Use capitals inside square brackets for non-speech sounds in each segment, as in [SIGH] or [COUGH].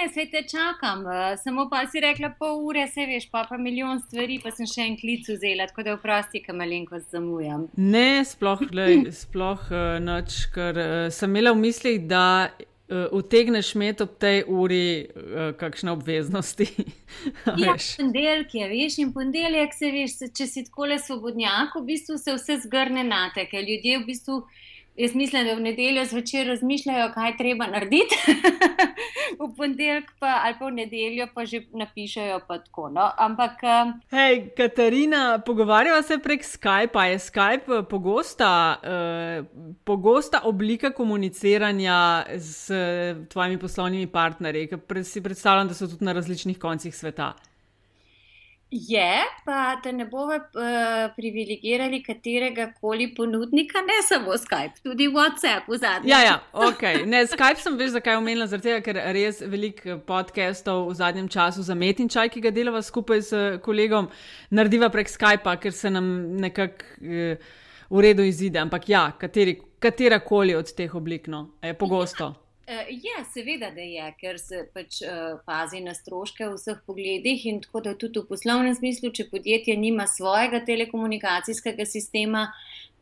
ne, sve te čakam, uh, samo pa si rekla pol ure, se veš, pa pa milijon stvari, pa sem še en klic vzela, tako da vprosti, kam malenkost zamujam. Ne, sploh, glej, sploh uh, noč, ker uh, sem imela v mislih, da uh, utegneš imeti ob tej uri uh, kakšne obveznosti. [LAUGHS] ja, ponedeljek je, veš, in ponedeljek se veš, če si tako le svobodnjak, v bistvu se vse zgrne na te, ker ljudje v bistvu. Jaz mislim, da v nedeljo zvečer razmišljajo, kaj treba narediti, [LAUGHS] v ponedeljek pa ali pa v nedeljo pa že napišajo. Pa tako, no? Ampak. Um... Hej, Katarina, pogovarjava se prek Skypa. Je Skype eh, pogosta, uh, pogosta oblika komuniciranja z tvojimi poslovnimi partnerji, ker si predstavljam, da so tudi na različnih koncih sveta. Je, pa da ne bomo uh, privilegirali katerega koli ponudnika, ne samo Skype, tudi WhatsApp v zadnjem. Ja, ja, [LAUGHS] ok. Ne, Skype sem veš, zakaj omenila, zato ker res veliko podcastov v zadnjem času za metinčaj, ki ga delava skupaj s kolegom, narediva prek Skypa, ker se nam nekako uh, v redu izide. Ampak ja, kateri, katera koli od teh oblik, no, je pogosto. Ja. Uh, ja, seveda, da je, ker se pač uh, pazi na stroške v vseh pogledih in tako da tudi v poslovnem smislu, če podjetje nima svojega telekomunikacijskega sistema,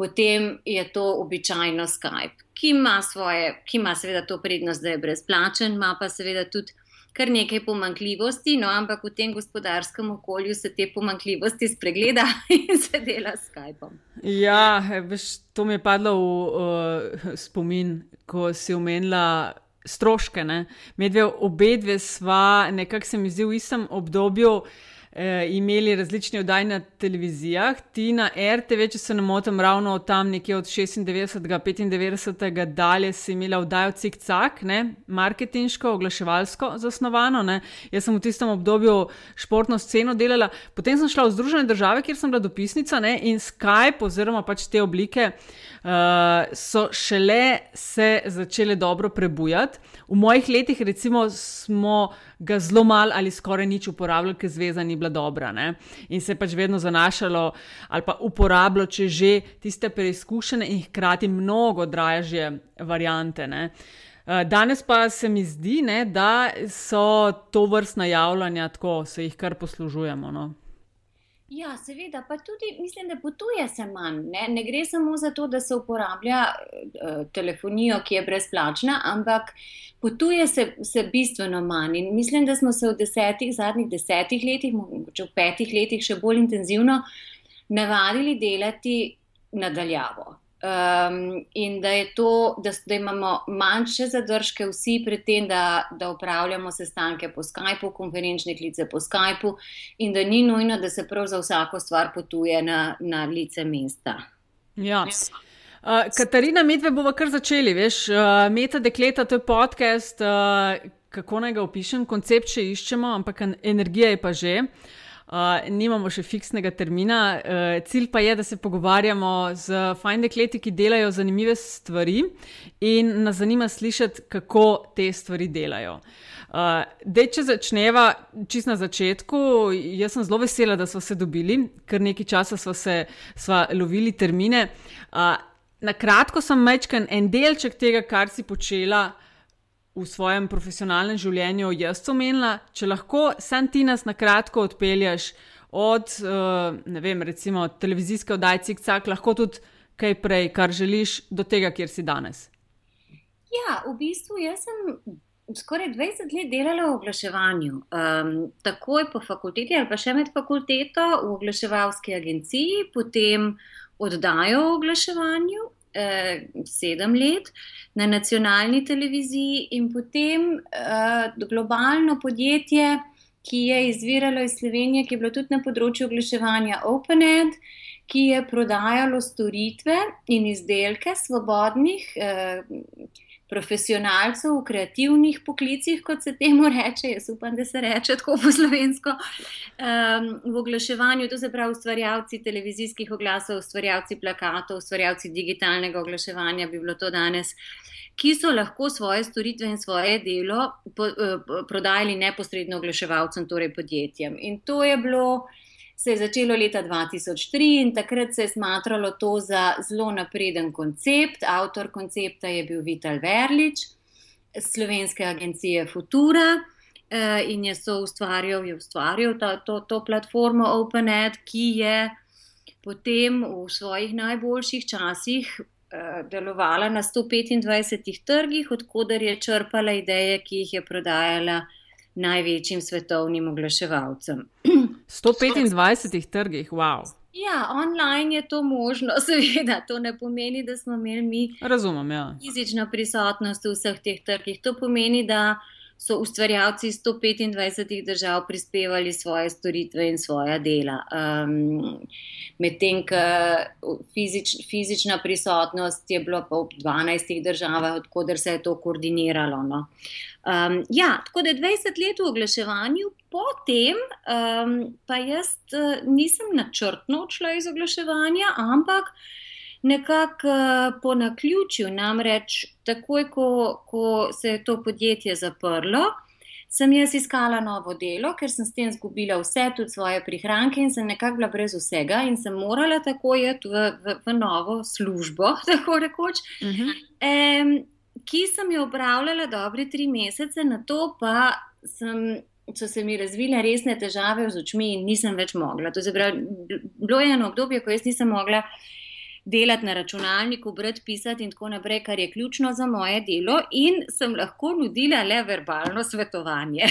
potem je to običajno Skype, ki ima, svoje, ki ima seveda to prednost, da je brezplačen, ima pa seveda tudi kar nekaj pomankljivosti, no, ampak v tem gospodarskem okolju se te pomankljivosti spregleda [LAUGHS] in se dela s Skypom. Ja, veš, to mi je padlo v uh, spomin, ko si omenila stroške. Medve obe dve sva, nekako se mi zdi v istem obdobju. Eh, imeli različne oddaje na televizijah, ti na RTV, če se ne motim, ravno tam nekje od 96. do 95. dalje si imela oddajo Cik-Cak, marketinško, oglaševalsko zasnovano. Ne. Jaz sem v tistem obdobju športno sceno delala, potem sem šla v Združene države, kjer sem bila dopisnica ne, in Skype oziroma pač te oblike uh, so šele se začele dobro prebujati. V mojih letih, recimo, smo ga zelo malo ali skoraj nič uporabljali, ker zveza ni bila dobra. Ne? In se je pač vedno zanašalo ali pa uporabljalo, če že tiste preizkušene in hkrati mnogo dražje variante. Ne? Eh, danes pa se mi zdi, ne, da so to vrstna javljanja tako, se jih kar poslužujemo. No. Ja, seveda, pa tudi mislim, da potuje se manj. Ne, ne gre samo za to, da se uporablja uh, telefonijo, ki je brezplačna, ampak potuje se, se bistveno manj. In mislim, da smo se v desetih, zadnjih desetih letih, mogoče v petih letih, še bolj intenzivno navadili delati nadaljavo. Um, in da, to, da, da imamo manjše zadržke, vsi pri tem, da, da upravljamo sestanke po Skypu, konferenčne klice po Skypu, in da ni nujno, da se prav za vsako stvar potuje na, na lice mesta. Ja. Uh, Katarina, medve bomo kar začeli. Veš, uh, Meta dekleta, to je podcast, uh, kako naj ga opišem, koncept še iščemo, ampak energija je pa že. Uh, Uh, nimamo še fiksnega termina. Uh, cilj pa je, da se pogovarjamo z fajn dekleti, ki delajo zanimive stvari in nas zanima slišati, kako te stvari delajo. Uh, dej, če začneva čist na začetku, jaz sem zelo vesela, da smo se dobili, ker nekaj časa smo se sva lovili termine. Uh, na kratko sem mečken en delček tega, kar si počela v svojem profesionalnem življenju jaz omenila, če lahko sam ti nas na kratko odpelješ od, uh, ne vem, recimo televizijske oddaje Cik-Cak, lahko tudi kaj prej, kar želiš, do tega, kjer si danes. Ja, v bistvu jaz sem. Skoraj 20 let delala v oglaševanju, um, takoj po fakulteti ali pa še med fakulteto v oglaševalski agenciji, potem oddajo o oglaševanju, eh, sedem let na nacionalni televiziji in potem eh, globalno podjetje, ki je izviralo iz Slovenije, ki je bilo tudi na področju oglaševanja OpenEd, ki je prodajalo storitve in izdelke svobodnih. Eh, profesionalcev v kreativnih poklicih, kot se temu reče, jaz upam, da se reče tako po slovensko, um, v oglaševanju, to se pravi ustvarjalci televizijskih oglasov, ustvarjalci plakatov, ustvarjalci digitalnega oglaševanja, bi bilo to danes, ki so lahko svoje storitve in svoje delo po, uh, prodajali neposredno oglaševalcem, torej podjetjem. In to je bilo se je začelo leta 2003 in takrat se je smatralo to za zelo napreden koncept. Avtor koncepta je bil Vital Verlič, slovenske agencije Futura. uh, in je so ustvarjal, je ustvarjal ta, to, to platformo OpenEd, ki je potem v svojih najboljših časih uh, delovala na 125 trgih, odkuder je črpala ideje, ki jih je prodajala največjim svetovnim oglaševalcem. 125 trgih, wow. Ja, online je to možno, [LAUGHS] seveda. To ne pomeni, da smo imeli mi Razumem, ja. fizično prisotnost v vseh teh trgih. To pomeni, da so ustvarjalci iz 125 držav prispevali svoje storitve in svoja dela. Um, Medtem, ko fizič, fizična prisotnost je bila pa v 12 državah, odkuder se je to koordiniralo. No. Um, ja, tako da 20 let v oglaševanju, potem um, pa jaz uh, nisem načrtno odšla iz oglaševanja, ampak nekako uh, po naključju, namreč takoj, ko, ko se je to podjetje zaprlo. Sem jaz iskala novo delo, ker sem s tem izgubila vse, tudi svoje prihranke, in sem nekako bila brez vsega, in sem morala tako iti v, v, v novo službo, [LAUGHS] tako rekoč. Uh -huh. um, ki sem jo upravljala dobre tri mesece, na to pa sem, so se mi razvile resne težave z očmi in nisem več mogla. To je bilo eno obdobje, ko jaz nisem mogla delati na računalniku, brati, pisati in tako naprej, kar je ključno za moje delo, in sem lahko nudila le verbalno svetovanje.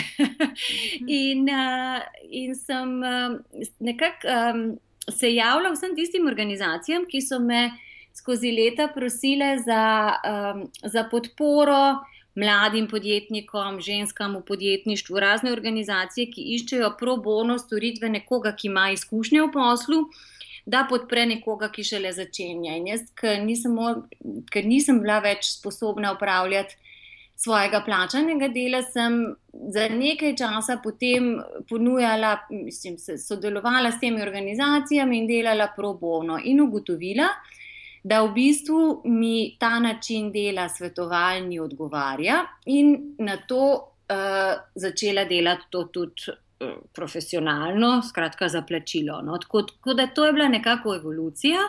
in, uh, in sem uh, nekako um, se javljala vsem tistim organizacijam, ki so me skozi leta prosile za, um, za podporo mladim podjetnikom, ženskam v podjetništvu, razne organizacije, ki iščejo pro bono storitve nekoga, ki ima izkušnje v poslu. Da podpre nekoga, ki šele začenja. In jaz, ker nisem, ker nisem bila več sposobna upravljati svojega plačanega dela, sem za nekaj časa potem ponujala, mislim, sodelovala s temi organizacijami in delala pro bono. In ugotovila, da v bistvu mi ta način dela svetovalni odgovarja, in na to uh, začela delati to tudi profesionalno, skratka za plačilo. No? Tako, tako da to je bila nekako evolucija.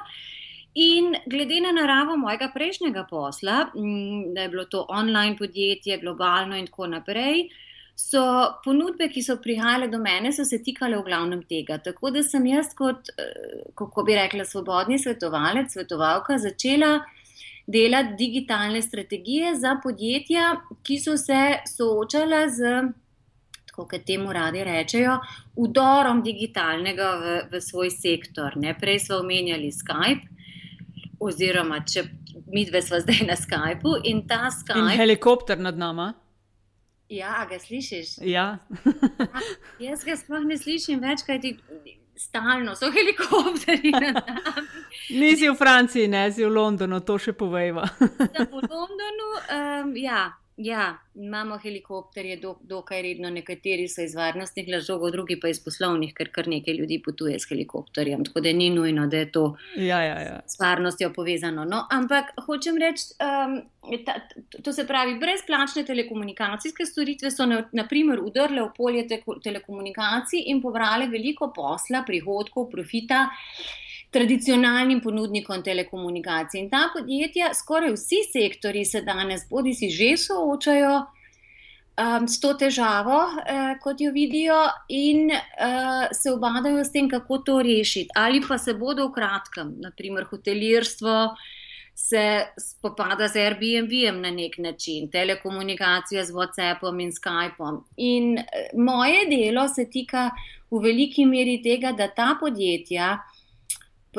In glede na naravo mojega prejšnjega posla, m, da je bilo to online podjetje, globalno in tako naprej, so ponudbe, ki so prihajale do mene, so se tikale v glavnem tega. Tako da sem jaz, kot, eh, kako bi rekla, svobodni svetovalec, svetovalka, začela delati digitalne strategije za podjetja, ki so se soočala z, kako temu radi rečejo, udorom digitalnega v, v svoj sektor. Ne? Prej smo omenjali Skype. Oziroma, če mi dve smo zdaj na Skypu in ta Skype. In helikopter nad nami. Ja, ga slišiš? Ja. jaz ga sploh ne slišim več, kaj ti stalno so helikopteri. Nisi v Franciji, ne si v Londonu, to še povejva. v Londonu, um, ja. Ja, imamo helikopterje, do, dokaj redno, nekateri so iz varnostnih razlogov, drugi pa iz poslovnih, ker kar nekaj ljudi potuje s helikopterjem. Tako da ni nujno, da je to ja, ja, ja. s varnostjo povezano. No, ampak hočem reči, um, ta, to se pravi, brezplačne telekomunikacijske storitve so naprimer udrle v polje te, telekomunikacij in pobrale veliko posla, prihodkov, profita tradicionalnim ponudnikom telekomunikacij. In ta podjetja, skoraj vsi sektori se danes bodi si že soočajo um, s to težavo, uh, kot jo vidijo, in uh, se obadajo s tem, kako to rešiti. Ali pa se bodo v kratkem, naprimer hotelirstvo. Se spopada z Airbnb na nek način, telekomunikacija z WhatsAppom in Skypom. In eh, moje delo se tika v veliki meri tega, da ta podjetja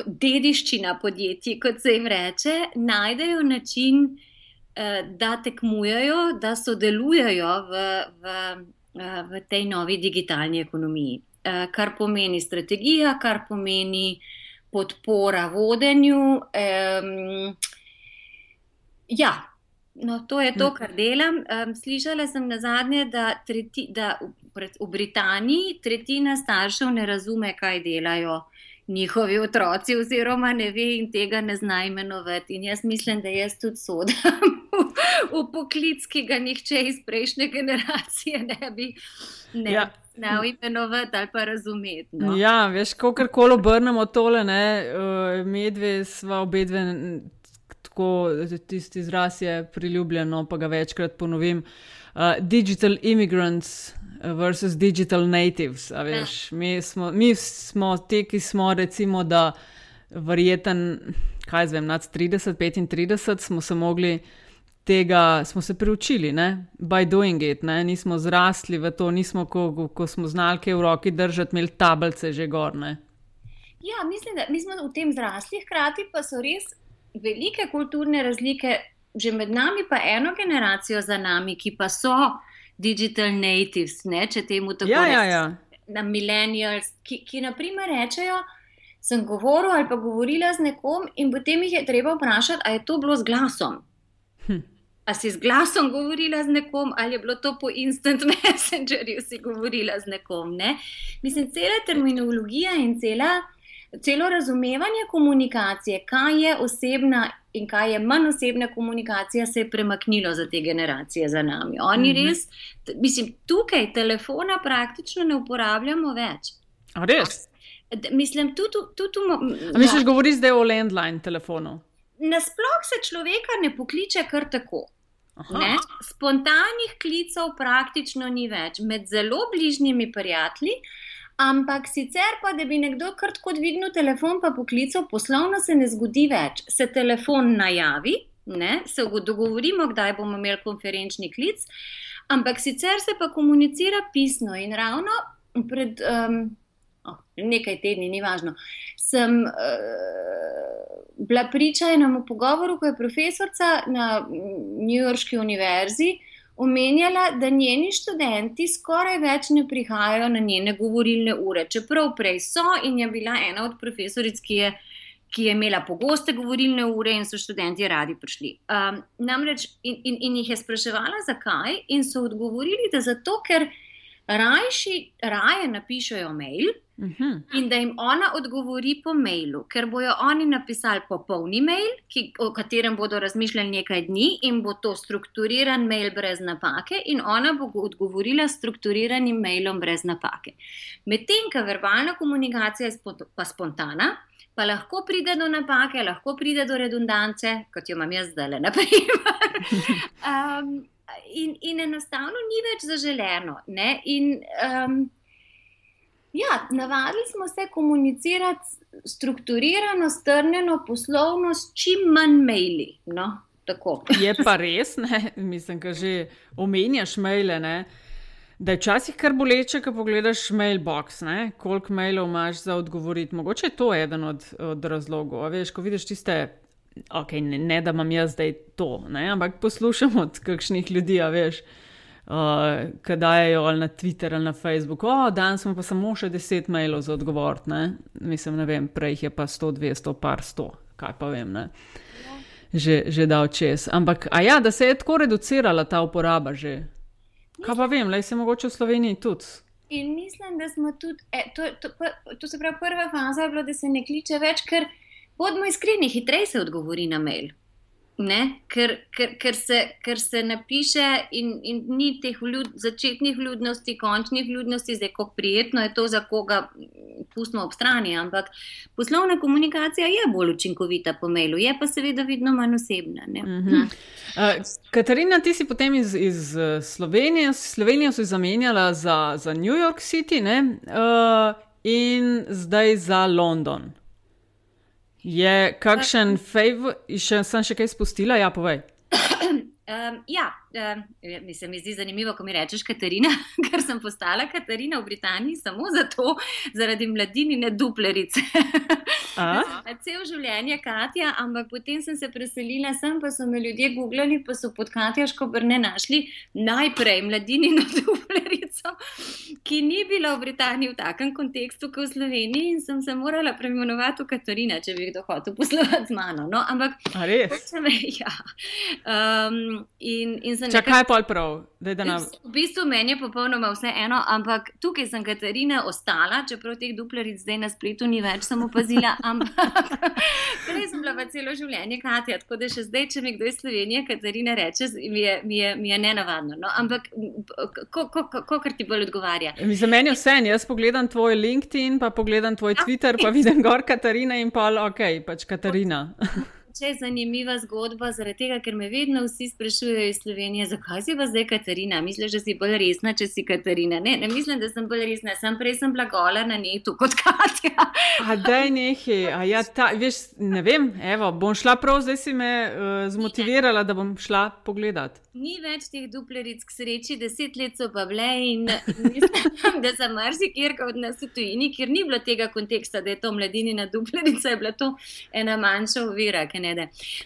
dediščina podjetij, kot se jim reče, najdejo način, eh, da tekmujejo, da sodelujejo v, v, eh, v tej novi digitalni ekonomiji. Eh, kar pomeni strategija, kar pomeni podpora vodenju. Ja, no, to je to, hm. kar delam. Slišala sem na zadnje, da, treti, da v Britaniji tretjina staršev ne razume, kaj delajo njihovi otroci, oziroma ne ve in tega ne zna imenovati. In jaz mislim, da jaz tudi sodim [LAUGHS] v poklic, ki ga nihče iz prejšnje generacije ne bi. Ne. Ja. Na imenovati ali pa razumeti. No. Ja, veš, kako koli obrnemo tole, ne, uh, medve smo obe dve, tako tisti izraz je priljubljen, pa ga večkrat ponovim. Uh, digital immigrants, versus digital natives. Veš, ja. mi, smo, mi smo ti, ki smo recimo, da verjeten, kaj zvem, nad 30, 35 smo se mogli. Tega smo se priučili, ne? by doing it, ne? nismo zrasli v to, nismo, ko, ko smo znali v roki držati, imeli tablice že gorne. Ja, mislim, da mi smo v tem zrasli, hkrati pa so res velike kulturne razlike, že med nami, pa eno generacijo za nami, ki pa so digital natives, ne, če temu tako rečemo. Ja, ja, ja. Na millennials, ki, ki naprimer rečejo. Sem govoril ali pa govorila z nekom, in potem jih je treba vprašati, ali je to bilo z glasom. Hm. A si z glasom govorila z nekom, ali je bilo to po instant [LAUGHS] messengerju, si govorila z nekom. Ne? Mislim, cela terminologija in cela celo razumevanje komunikacije, kaj je osebna in kaj je manj osebna komunikacija, se je premaknilo za te generacije za nami. Oni mm -hmm. res, mislim, tukaj telefona praktično ne uporabljamo več. A res? Mislim, tudi tu. Misliš, govoriš zdaj o landline telefonu? Nasploh se človeka ne pokliče kar tako. Spontanih klicev praktično ni več. Med zelo bližnjimi prijatelji, Ampak sicer pa, da bi nekdo kar tako dvignil telefon in poklical poslovno, se ne zgodi več. Se telefon najavi, ne? se dogovorimo, kdaj bomo imeli konferenčni klic, ampak sicer se pa komunicira pisno in ravno pred um, oh, nekaj tedni, ni važno. Sem uh, bila priča enemu pogovoru, ko je profesorica na New Yorkski univerzi omenjala, da njeni študenti skoraj več ne prihajajo na njene govorilne ure, čeprav prej so in je bila ena od profesoric, ki je, ki je imela pogoste govorilne ure in so študenti radi prišli. Um, namreč in, in, in jih je spraševala, zakaj, in so odgovorili, da zato, ker rajši, raje napišejo mail. -hmm. In da jim ona odgovori po mailu, ker bojo oni napisali popolni mail, ki, o katerem bodo razmišljali nekaj dni, in bo to strukturiran mail brez napake, in ona bo odgovorila strukturiranim mailom brez napake. Medtem, ker verbalna komunikacija je pa spontana. Pa lahko pride do napake, lahko pride do redundance, kot jo imam jaz zdaj, naprimer. Um, [LAUGHS] in, in enostavno ni več zaželeno. In, um, Ja, navadili smo se komunicirati strukturirano, strnjeno, poslovno, s čim manj maili. No, [LAUGHS] je pa res, ne? mislim, da že omenjaš maile. Ne? Da je včasih kar boleče, ko pogledaš mailbox, ne? koliko mailov imaš za odgovoriti. Mogoče je to eden od, od razlogov. Veš, ko vidiš tiste, okay, ne, ne da imam jaz zdaj to, ne? ampak poslušam od kakšnih ljudi, veš uh, ki dajo ali na Twitter ali na Facebook. O, danes smo pa samo še 10 mailov za odgovor. Ne? Mislim, ne vem, prej jih je pa 100, 200, par 100, kaj pa vem. Ne? Že, že dal čez. Ampak, a ja, da se je tako reducirala ta uporaba že. Kaj pa vem, le se mogoče v Sloveniji tudi. In mislim, da smo tudi, e, to, to, to, to se pravi, prva faza je bila, da se ne kliče več, ker bodimo iskreni, hitreje se odgovori na mail. Ne, ker, ker, ker, se, ker se napiše, in, in ni teh vljud, začetnih vljudnosti, končnih vljudnosti, zdaj kako prijetno je to, za koga pustimo ob strani. Ampak poslovna komunikacija je bolj učinkovita po mailu, je pa seveda vedno manj osebna. Uh -huh. uh, Katarina, ti si potem iz, iz Slovenije, Slovenijo si zamenjala za, za New York City uh, in zdaj za London. Je kakšen favor, še sem še kaj spustila, ja, povej. [CLEARS THROAT] Um, ja, um, mislim, mi zdi zanimivo, ko mi rečeš Katarina, [LAUGHS] ker sem postala Katarina v Britaniji samo zato, zaradi mladine duplerice. [LAUGHS] Cel življenje Katja, ampak potem sem se preselila sem, pa so me ljudje googlali, pa so pod Katjaško brne našli najprej mladine [LAUGHS] duplerico, ki ni bila v Britaniji v takem kontekstu kot v Sloveniji in sem se morala preimenovati v Katarina, če bi kdo hotel poslovati z mano. No, ampak? Me, [LAUGHS] ja. um, In, in Če kaj pa prav, da je nam. V bistvu meni je popolnoma vse eno, ampak tukaj sem Katarina ostala, čeprav teh dupleric zdaj na spletu ni več, sem opazila. [LAUGHS] Ampak prej sem bila celo življenje Katja, tako da še zdaj, če mi kdo iz Slovenije Katarina reče, mi je, mi je, mi je nenavadno. No, ampak kako kar ti bolj odgovarja? Mi za meni vse, jaz pogledam tvoj LinkedIn, pa pogledam tvoj Twitter, pa vidim gor Katarina in pa ok, pač Katarina. [LAUGHS] če je zanimiva zgodba, zaradi tega, ker me vedno vsi sprašujejo iz Slovenije, zakaj si pa zdaj Katarina? Misliš, da si bolj resna, če si Katarina? Ne, ne mislim, da sem bolj resna, sem prej sem blagola na netu kot [LAUGHS] Katja. A da je nekaj, a ja, ta, veš, ne vem, evo, bom šla prav, zdaj si me uh, zmotivirala, da bom šla pogledat. Ni več teh dupleric k sreči, deset let so pa bile in mislim, da za marsikjer od nas v tujini, kjer ni bilo tega konteksta, da je to mladinina duplerica, je bila to ena manjša ovira.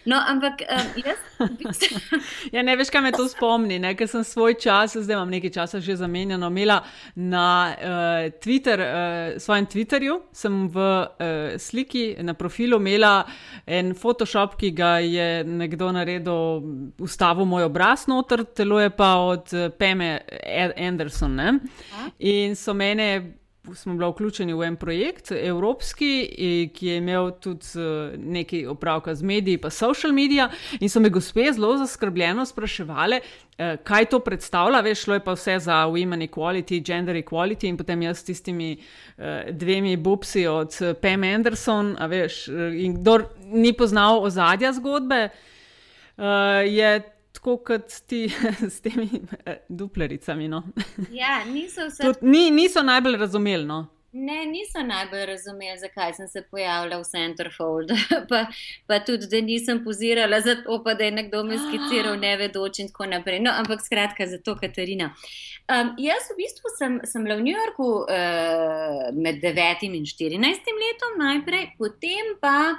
No, ampak um, jaz. [LAUGHS] ja, ne veš, kaj me to spomni. Ker sem svoj čas, zdaj imam nekaj časa že zamenjano, imela na uh, Twitter, uh, svojem Twitterju, sem v uh, sliki na profilu imela en Photoshop, ki ga je nekdo naredil, ustavil moj obraz noter, telo je pa od Peme Anderson. Ne? In so mene smo bili vključeni v en projekt, evropski, ki je imel tudi eh, nekaj opravka z mediji, pa social media. In so me gospe zelo zaskrbljeno spraševali, eh, kaj to predstavlja. Veš, šlo je pa vse za women equality, gender equality in potem jaz s tistimi eh, dvemi bupsi od Pam Anderson. Veš, in kdo ni poznal ozadja zgodbe. Uh, je tako kot ti [LAUGHS] s temi eh, duplericami. No. Ja, niso, vse... Tud, ni, niso najbolj razumeli. No. Ne, niso najbolj razumeli, zakaj sem se pojavila v Centerfold. [LAUGHS] pa, pa tudi, da nisem pozirala za to, pa da je nekdo me skiciral, [GASPS] ne vedoč in tako naprej. No, ampak skratka, za to, Katarina. Um, jaz v bistvu sem, sem bila v New Yorku uh, med 9 in 14 letom najprej, potem pa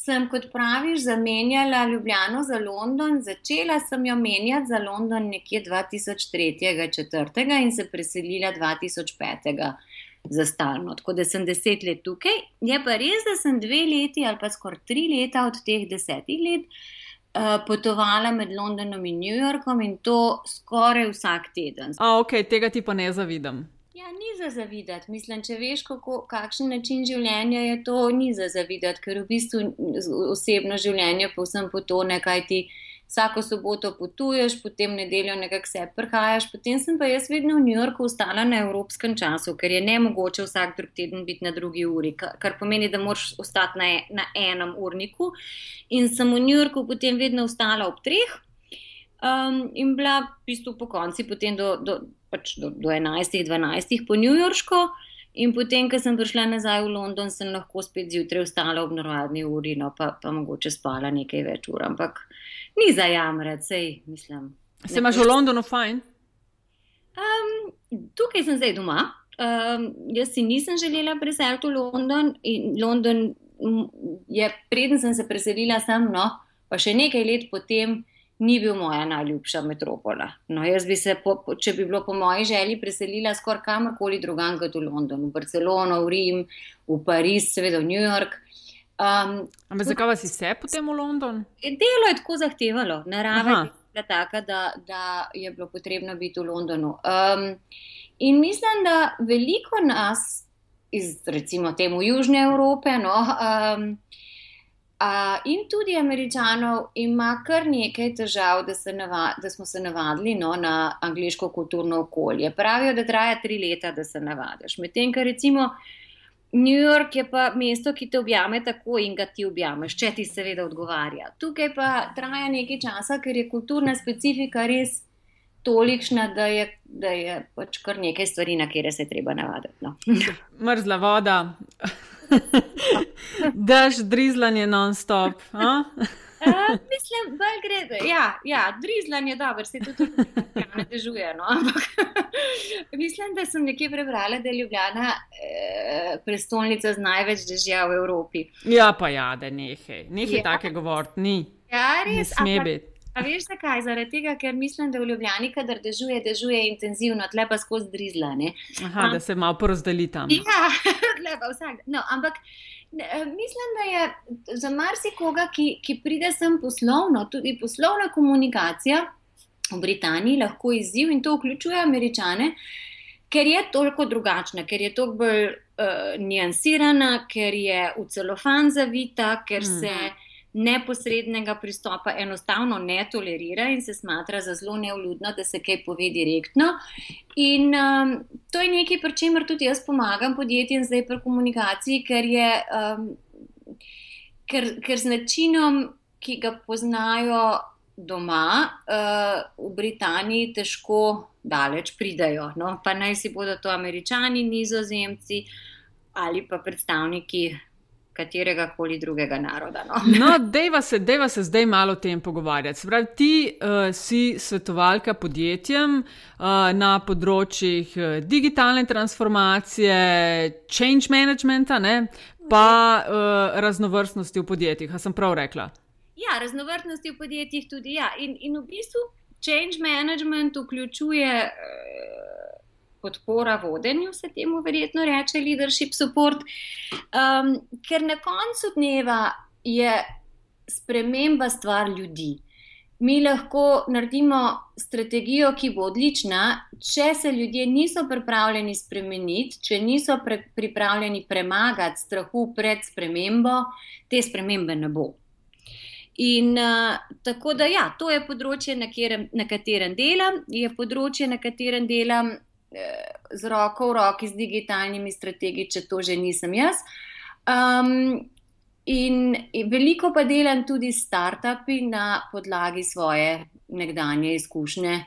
sem, kot praviš, zamenjala Ljubljano za London. Začela sem jo menjati za London nekje 2003-2004 in se preselila 2005 za stalno. Tako da sem deset let tukaj. Je pa res, da sem dve leti ali pa skoraj tri leta od teh desetih let. Uh, potovala med Londonom in New Yorkom in to skoraj vsak teden. A, ok, tega ti pa ne zavidam. Ja, ni za zavidati. Mislim, če veš, kako, kakšen način življenja je to, ni za zavidati, ker v bistvu osebno življenje povsem potone, kaj ti vsako soboto potuješ, potem nedeljo nekako se prhajaš. Potem sem pa jaz vedno v New Yorku ostala na evropskem času, ker je ne mogoče vsak drug teden biti na drugi uri, kar pomeni, da moraš ostati na, na enem urniku. In sem v New Yorku potem vedno ostala ob treh. Um, in bila v bistvu po konci, potem do, do, pač do, do 11-12 po New Yorku. In potem, ko sem prišla nazaj v London, sem lahko spet zjutraj vstala ob narodni uri, no pa, pa mogoče spala nekaj več ur, ampak ni za jamret, sej mislim. Se imaš v Londonu fajn? Um, tukaj sem zdaj doma. Um, jaz si nisem želela preseliti v London in London je, preden sem se preselila sem, no, pa še nekaj let potem ni bil moja najljubša metropola. No, jaz bi se, po, če bi bilo po moji želji, preselila skoraj kamorkoli drugam kot v London, v Barcelono, v Rim, v Pariz, seveda v New York. Um, Ampak zakaj si se potem v London? Delo je tako zahtevalo, narava je bila taka, da, da je bilo potrebno biti v Londonu. Um, in mislim, da veliko nas iz recimo temu Južne Evrope, no, um, Uh, in tudi američanov ima kar nekaj težav, da, se nava, da smo se navadili no, na angliško kulturno okolje. Pravijo, da traja tri leta, da se navadiš. Medtem, ker recimo New York je pa mesto, ki te objame tako in ga ti objameš, če ti seveda odgovarja. Tukaj pa traja nekaj časa, ker je kulturna specifika res tolikšna, da je, da je pač kar nekaj stvari, na kere se treba navaditi. No. Mrzla voda. [LAUGHS] Daš drizlanje non-stop. Uh, [LAUGHS] mislim, da gre. Ja, ja drizlanje je dobro, se tudi ne težuje. No? [LAUGHS] mislim, da sem nekje prebrala, da je Ljubljana eh, prestolnica z največ dežja v Evropi. Ja, pa ja, da nekaj, nekaj ja. take govoriti ni. Ja, res. Ne sme biti. A veš zakaj? Zaradi tega, ker mislim, da v Ljubljani, kadar dežuje, dežuje intenzivno, tle pa skozi drizlane. Aha, um, da se malo porazdeli tam. Ja, [LAUGHS] tle pa vsak. No, ampak eh, mislim, da je za marsikoga, ki, ki pride sem poslovno, tudi poslovna komunikacija v Britaniji lahko izziv in to vključuje američane, ker je toliko drugačna, ker je toliko bolj uh, nijansirana, ker je v celofan zavita, ker hmm. se. Neposrednega pristopa enostavno ne tolerira in se smatra za zelo neuljudno, da se kaj pove direktno. In um, to je nekaj, pri čemer tudi jaz pomagam podjetjem zdaj pri komunikaciji, ker je. Um, Ker, ker z načinom ki ga poznajo doma, uh, v Britaniji težko daleč pridajo. No? Pa naj si bodo to američani, nizozemci ali pa predstavniki katerega koli drugega naroda. No, no dejva, se, dejva se zdaj malo o tem pogovarjati. Pravi, ti uh, si svetovalka podjetjem uh, na področjih uh, digitalne transformacije, change managementa, ne, pa uh, raznovrstnosti v podjetjih. A sem prav rekla? Ja, raznovrstnosti v podjetjih tudi. Ja. In, in v bistvu change management vključuje. Uh, podpora vodenju, se temu verjetno reče leadership support. Um, ker na koncu dneva je sprememba stvar ljudi. Mi lahko naredimo strategijo, ki bo odlična, če se ljudje niso pripravljeni spremeniti, če niso pre, pripravljeni premagati strahu pred spremembo, te spremembe ne bo. In uh, tako da, ja, to je področje, na, kjerem, na katerem delam, je področje, na katerem delam z roko v roki z digitalnimi strategiji, če to že nisem jaz. Um, in, veliko pa delam tudi s startupi na podlagi svoje nekdanje izkušnje,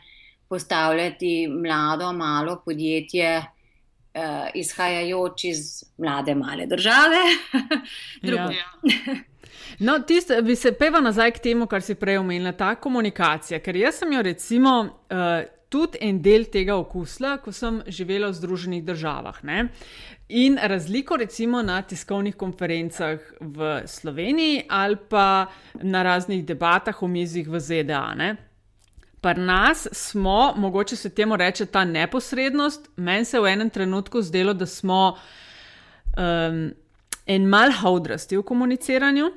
postavljati mlado, malo podjetje, uh, izhajajoč iz mlade, male države. [LAUGHS] ja. No, tist, bi se peva nazaj k temu, kar si prej omenila, ta komunikacija. Ker jaz sem jo recimo. Uh, tudi en del tega okusla, ko sem živela v Združenih državah. Ne? In razliko recimo na tiskovnih konferencah v Sloveniji ali pa na raznih debatah o mizih v ZDA. Ne? Pri nas smo, mogoče se temu reče ta neposrednost, meni se je v enem trenutku zdelo, da smo um, en mal haudrasti v komuniciranju.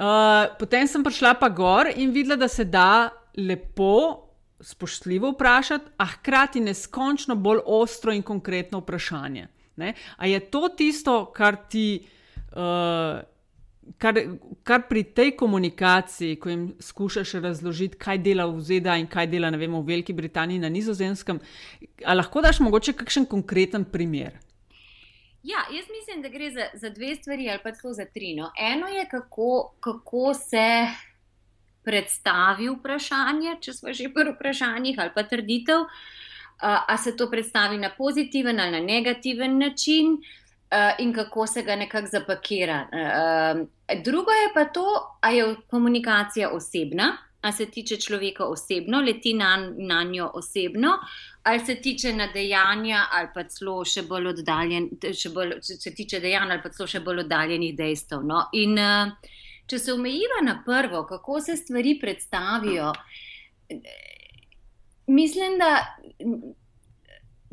Uh, potem sem prišla pa gor in videla, da se da lepo spoštljivo vprašati, a hkrati neskončno bolj ostro in konkretno vprašanje. Ne? A je to tisto, kar ti, uh, kar, kar pri tej komunikaciji, ko jim skušaš razložiti, kaj dela v ZDA in kaj dela vem, v Veliki Britaniji na nizozemskem, ali lahko daš mogoče kakšen konkreten primer? Ja, jaz mislim, da gre za, za dve stvari ali pa celo za tri. No. Eno je, kako, kako se predstavi vprašanje, če smo že pri vprašanjih ali pa trditev, ali se to predstavi na pozitiven ali na negativen način in kako se ga nekako zapakira. Drugo je pa to, ali je komunikacija osebna. A se tiče človeka osebno, leti na, na njo osebno, ali se tiče na dejanja, ali pa celo še bolj oddaljen, še bolj, če se tiče dejanja, ali pa celo še bolj oddaljenih dejstev. No? In uh, če se omejiva na prvo, kako se stvari predstavijo, mislim, da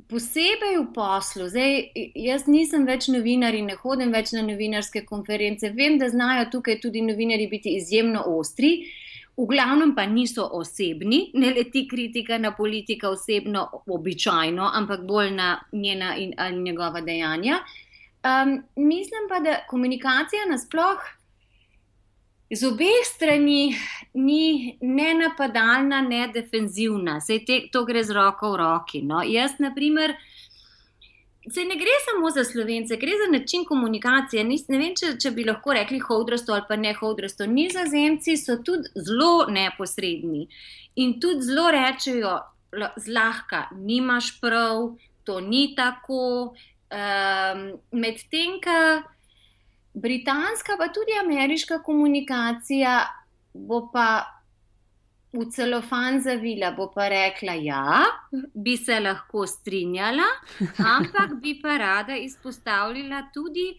posebej v poslu, zdaj jaz nisem več novinar in ne hodim več na novinarske konference, vem, da znajo tukaj tudi novinari biti izjemno ostri. V glavnem pa niso osebni, ne leti kritika na politika osebno, običajno, ampak bolj na njena in njegova dejanja. Um, mislim pa, da komunikacija nasplošno z obeh strani ni ne napadalna, ne defenzivna, se to gre z roko v roki. No. Jaz, na primer, se ne gre samo za slovence, gre za način komunikacije. Nis, ne vem, če, če bi lahko rekli hodrasto ali pa ne hodrasto. Nizozemci so tudi zelo neposredni in tudi zelo rečejo, zlahka, nimaš prav, to ni tako. Um, Medtem, kar britanska, pa tudi ameriška komunikacija bo pa v celofan zavila, bo pa rekla, da ja, bi se lahko strinjala, ampak bi pa rada izpostavljala tudi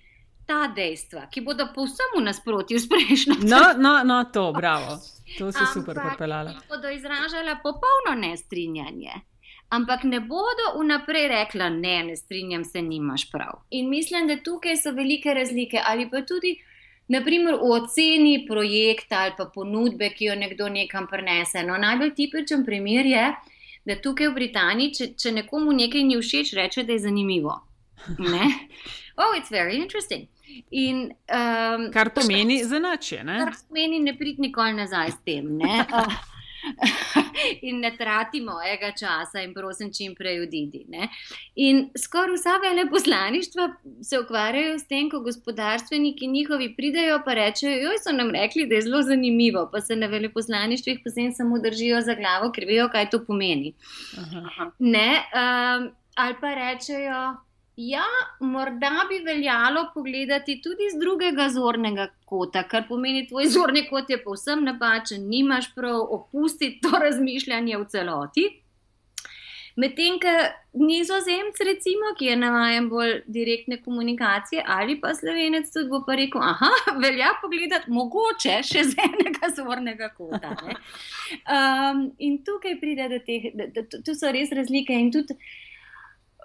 ta dejstva, ki bodo povsem v nasprotju s prejšnjim. No, no, no, to, bravo. To si super popeljala. Bodo izražala popolno nestrinjanje ampak ne bodo vnaprej rekla, ne, ne strinjam se, nimaš prav. In mislim, da tukaj so velike razlike, ali pa tudi, naprimer, v oceni projekta ali pa ponudbe, ki jo nekdo nekam prenese. No, najbolj tipičen primer je, da tukaj v Britaniji, če, če nekomu nekaj ni všeč, reče, da je zanimivo. Ne? [LAUGHS] Oh, it's very interesting. In, um, kar to meni za način. Kar to meni, ne prid nikoli nazaj s tem. [LAUGHS] [LAUGHS] in ne trati mojega časa in prosim, čim prej odidi. Ne? In skoraj vsa veleposlaništva se ukvarjajo s tem, ko gospodarstveniki njihovi pridejo pa rečejo, joj so nam rekli, da je zelo zanimivo, pa se na veleposlaništvih posebej samo držijo za glavo, ker vejo, kaj to pomeni. Ne, um, ali pa rečejo, Ja, morda bi veljalo pogledati tudi z drugega zornega kota, kar pomeni, da tvoj zorni kot je povsem napačen, nimaš prav opustiti to [LAUGHS] razmišljanje v celoti. Medtem, ko nizozemc, recimo, ki je navaden bolj direktne komunikacije, ali pa slovenec, tudi bo pa rekel: Aha, [LAUGHS] velja pogledati mogoče še z enega [LAUGHS] zornega kota. Um, in tukaj pride do teh, da, da, da, tu so res razlike in tudi.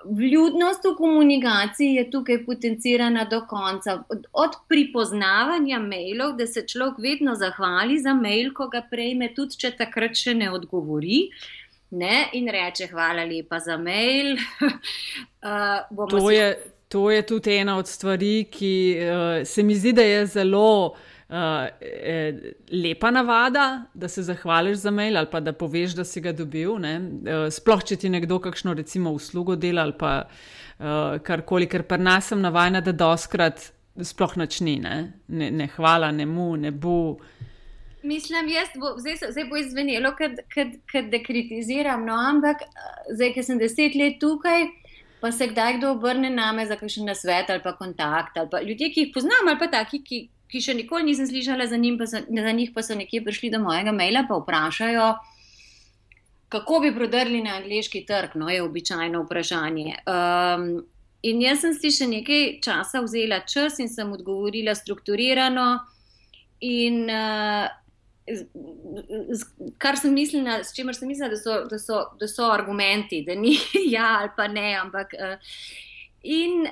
Vljudnost v komunikaciji je tukaj potencirana do konca. Od, od pripoznavanja mailov, da se človek vedno zahvali za mail, ko ga prejme, tudi če takrat še ne odgovori. Ne, in reče: Hvala lepa za mail. [LAUGHS] uh, to, je, to je tudi ena od stvari, ki uh, se mi zdi, da je zelo uh, lepa navada, da se zahvališ za mail ali pa da poveš, da si ga dobil. Uh, sploh, če ti nekdo kakšno recimo uslugo dela ali pa uh, karkoli, ker pa nas sem navajena, da doskrat sploh načni, ne? Ne, ne hvala, ne mu, ne bu. Mislim, jaz, bo, zdaj, zdaj bo izvenelo, da dekritiziram, no, ampak zdaj, ker sem deset let tukaj, pa se kdaj kdo obrne name za kakšen nasvet ali pa kontakt, ali pa ljudje, ki jih poznam, ali pa taki, ki, ki še nikoli nisem slišala za, njim, so, za njih, pa so nekje prišli do mojega maila, pa vprašajo, kako bi prodrli na angliški trg. No, je običajno vprašanje. Um, in jaz sem si še nekaj časa vzela čas in sem odgovorila strukturirano. In, uh, Kar sem mislila, s čimer sem mislila, da so, da so, da so argumenti, da ni [LAUGHS] ja ali pa ne, ampak. Uh, in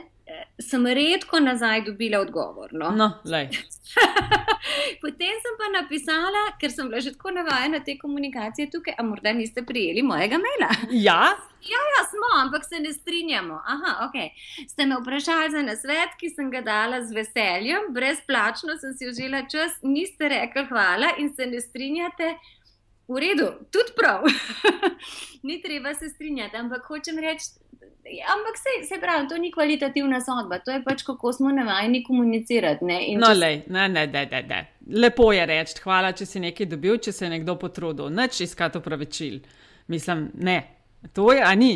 sem redko nazaj dobila odgovor. No? No, [LAUGHS] Potem sem pa napisala, ker sem bila že tako navajena te komunikacije tukaj, a morda niste prijeli mojega maila. Ja. Ja, ja, smo, ampak se ne strinjamo. Aha, okay. Ste me vprašali za nasvet, ki sem ga dala z veseljem, brezplačno sem si vzela čas, niste rekli hvala in se ne strinjate. V redu, tudi prav. [LAUGHS] Ni treba se strinjati, ampak hočem reči, ampak se, se pravi, to ni kvalitativna sodba, to je pač kako smo navajeni komunicirati. Ne? No, če... lej, ne, ne, ne, ne, ne. Lepo je reči, hvala, če si nekaj dobil, če se je nekdo potrudil, neč iskati upravičil. Mislim, ne, to je, a ni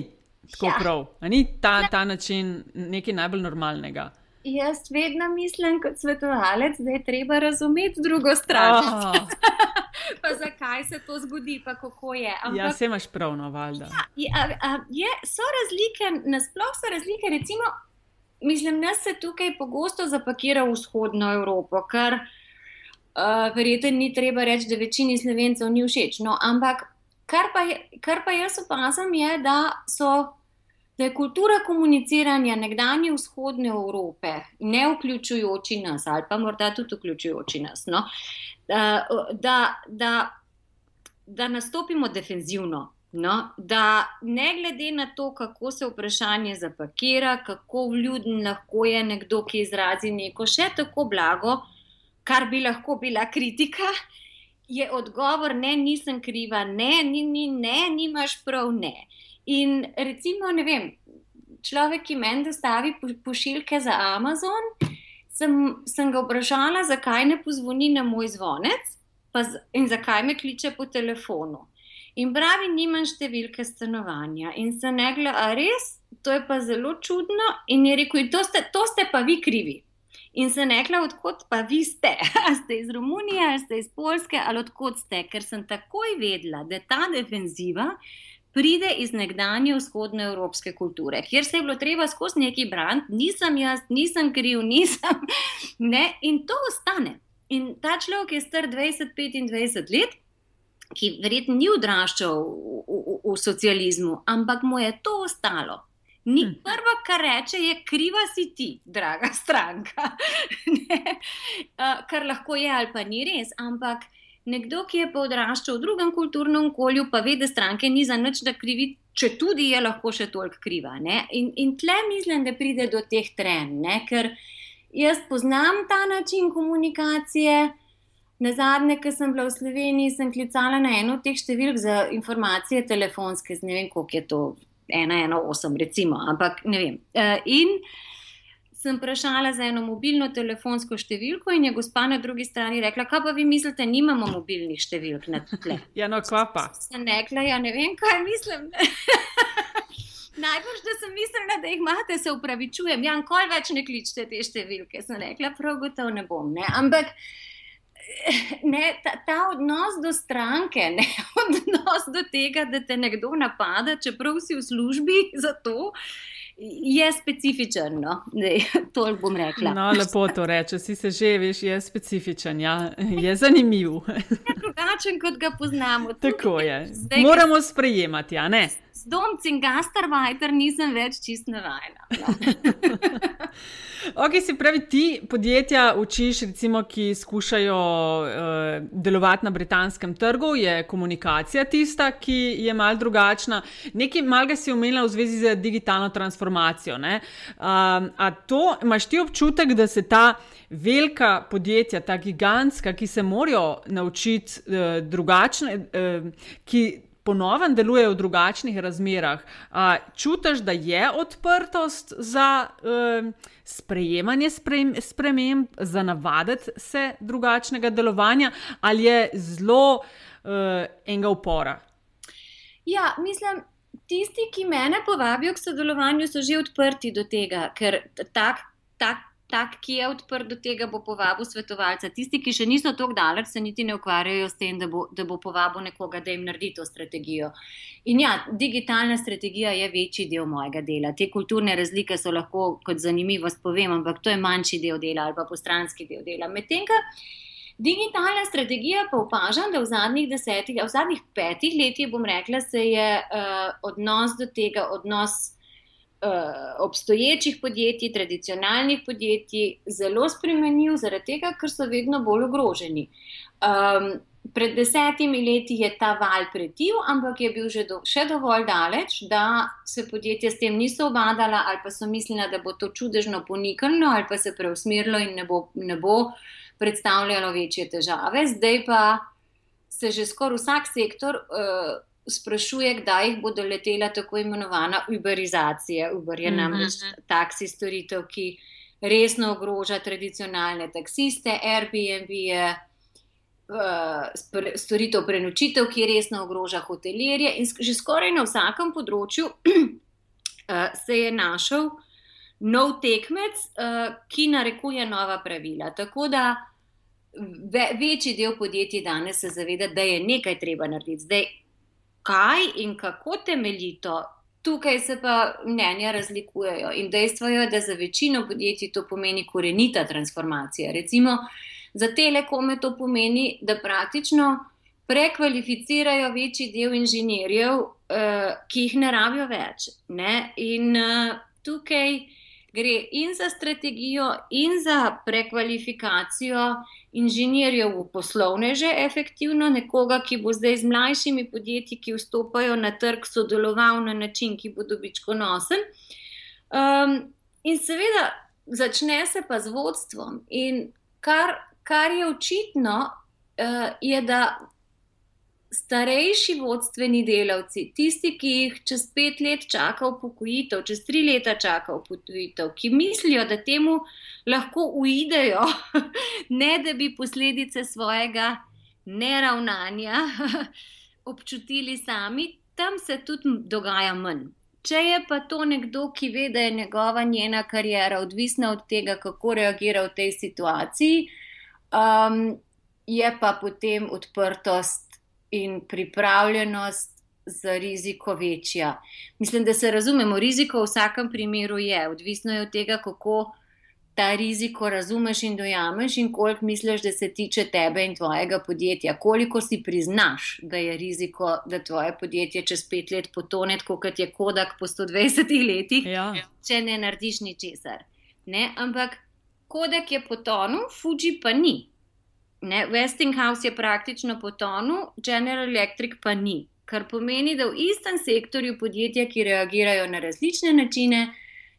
tako ja. prav, a ni ta, ta način nekaj najbolj normalnega. Jaz vedno mislim kot svetovalec, da je treba razumeti drugo stran. Oh. [LAUGHS] pa zakaj se to zgodi, pa kako je. Ampak, ja, se imaš prav, no, valjda. Ja, a, a, je, so razlike, nasplošno so razlike. Recimo, mislim, da se tukaj pogosto zapakira v vzhodno Evropo, kar uh, verjetno ni treba reči, da večini slovencev ni všeč. No, ampak kar pa, je, kar pa jaz opazam, je, da so da je kultura komuniciranja nekdanje vzhodne Evrope, ne vključujoči nas, ali pa morda tudi vključujoči nas, no, da, da, da, da nastopimo defenzivno. No, da ne glede na to, kako se vprašanje zapakira, kako vljuden lahko je nekdo, ki izrazi neko še tako blago, kar bi lahko bila kritika, je odgovor: ne, nisem kriva, ne, ni, ni, ne, nimaš prav, ne. In recimo, ne vem, človek, ki meni dostavi pošiljke za Amazon, sem, sem ga vprašala, zakaj ne pozvoni na moj zvonec z, in zakaj me kliče po telefonu. In pravi, nimam številke stanovanja. In sem rekla, a res, to je pa zelo čudno. In je rekel, to ste, to ste pa vi krivi. In sem rekla, odkot pa vi ste? [LAUGHS] A ste iz Romunije, ali ste iz Polske, ali odkot ste? Ker sem takoj vedela, da ta defenziva pride iz nekdanje vzhodne evropske kulture, kjer se je bilo treba skozi neki brand, nisem jaz, nisem kriv, [LAUGHS] nisem. Ne? In to ostane. In ta človek je star 20-25 let. Ki verjetno ni odraščal v, v, v socializmu, ampak mu je to ostalo. Ni hm. prvo, kar reče, je kriva si ti, draga stranka. [LAUGHS] uh, kar lahko je ali pa ni res, ampak nekdo, ki je pa odraščal v drugem kulturnem okolju, pa ve, da stranke ni za nič, da krivi, če tudi je lahko še toliko kriva. In, in tle mislim, da pride do teh trenj, ker jaz poznam ta način komunikacije. Na zadnje, ki sem bila v Sloveniji, sem klicala na eno od teh številk za informacije telefonske, ne vem, koliko je to, 118, recimo, ampak ne vem. Uh, in sem vprašala za eno mobilno telefonsko številko, in je gospa na drugi strani rekla: Kaj pa vi mislite, nimamo mobilnih številk na tle? [LAUGHS] Ja, no, kva pa. Sem rekla, ja, ne vem, kaj mislim. [LAUGHS] Najbrž, da sem mislila, da jih imate, se upravičujem. Ja, nikoli več ne kličete te številke. Sem rekla, prav gotovo ne bom. Ne? Ampak ne, ta, ta odnos do stranke, [LAUGHS] ne, odnos do tega, da te nekdo napada, čeprav si v službi za to. Je specifičen, no? [LAUGHS] to bom rekla. No, lepo to reče, si se že veš, je specifičen, ja. je zanimiv. [LAUGHS] Je drugačen, kot ga poznamo. Tako je. Zdaj, Moramo sprejemati, a ne? Domci in gastarvajter nisem več čist navajena. [LAUGHS] No. ok, se pravi, ti podjetja učiš, recimo, ki skušajo uh, delovati na britanskem trgu, je komunikacija tista, ki je mal drugačna. Nekaj malga si omenila v zvezi z digitalno transformacijo. Um, a to imaš ti občutek, da se ta. Velika podjetja, ta gigantska, ki se morajo naučiti uh, drugačne, uh, ki ponovno delujejo v drugačnih razmerah. A, čutiš, da je odprtost za uh, sprejemanje sprememb, za navaditi se drugačnega delovanja, ali je zelo uh, enega upora? Ja, mislim. Tisti, ki me povabijo k sodelovanju, so že odprti do tega, ker tak, tak tak, ki je odprt do tega, bo povabil svetovalca. Tisti, ki še niso tako daleč, se niti ne ukvarjajo s tem, da bo, da bo povabil nekoga, da jim naredi to strategijo. In ja, digitalna strategija je večji del mojega dela. Te kulturne razlike so lahko kot zanimivost, povem, ampak to je manjši del dela ali pa postranski del dela. Medtem, Digitalna strategija pa opažam, da v zadnjih desetih, v zadnjih petih letih, bom rekla, se je uh, odnos do tega, odnos uh, obstoječih podjetij, tradicionalnih podjetij, zelo spremenil, zaradi tega, ker so vedno bolj ogroženi. Um, pred desetimi leti je ta val pretil, ampak je bil do, še dovolj daleč, da se podjetja s tem niso obadala ali pa so mislila, da bo to čudežno poniknilo ali pa se preusmerilo in ne bo, ne bo predstavljalo večje težave. Zdaj pa se že skoraj vsak sektor. Uh, sprašuje, kdaj jih bodo letela tako imenovana uberizacija. Uber je namreč mm -hmm. taksi storitev, ki resno ogroža tradicionalne taksiste, Airbnb je. Uh, storitev prenočitev, ki resno ogroža hotelirje, in že skoraj na vsakem področju uh, [CLEARS THROAT] se je našel nov tekmec, uh, ki narekuje nova pravila. Tako da ve, večji del podjetij danes se zaveda, da je nekaj treba narediti. Zdaj, kaj in kako temeljito, tukaj se pa mnenja razlikujejo. In dejstvo je, da za večino podjetij to pomeni korenita transformacija. Recimo za telekome to pomeni, da praktično prekvalificirajo večji del inženirjev, uh, ki jih ne rabijo več. Ne? In uh, tukaj gre in za strategijo, in za prekvalifikacijo inženirjev v poslovneže, efektivno nekoga, ki bo zdaj z mlajšimi podjetji, ki vstopajo na trg, sodeloval na način, ki bo dobičkonosen. Um, in seveda, začne se pa z vodstvom. In kar, kar je očitno, uh, je, da starejši vodstveni delavci, tisti, ki jih čez pet let čaka upokojitev, čez tri leta čaka upokojitev, ki mislijo, da temu lahko uidejo, [LAUGHS] ne da bi posledice svojega neravnanja [LAUGHS] občutili sami, tam se tudi dogaja manj. Če je pa to nekdo, ki ve, da je njegova njena karijera odvisna od tega, kako reagira v tej situaciji, um, je pa potem odprtost in pripravljenost za riziko večja. Mislim, da se razumemo, riziko v vsakem primeru je, odvisno je od tega, kako ta riziko razumeš in dojameš, in koliko misliš, da se tiče tebe in tvojega podjetja, koliko si priznaš, da je riziko, da tvoje podjetje čez pet let potone, kot je Kodak po 120 letih, ja. če ne narediš ničesar. Ampak Kodak je potonil, Fuji pa ni. Ne, Westinghouse je praktično potonil, General Electric pa ni. Kar pomeni, da v istem sektorju podjetja, ki reagirajo na različne načine,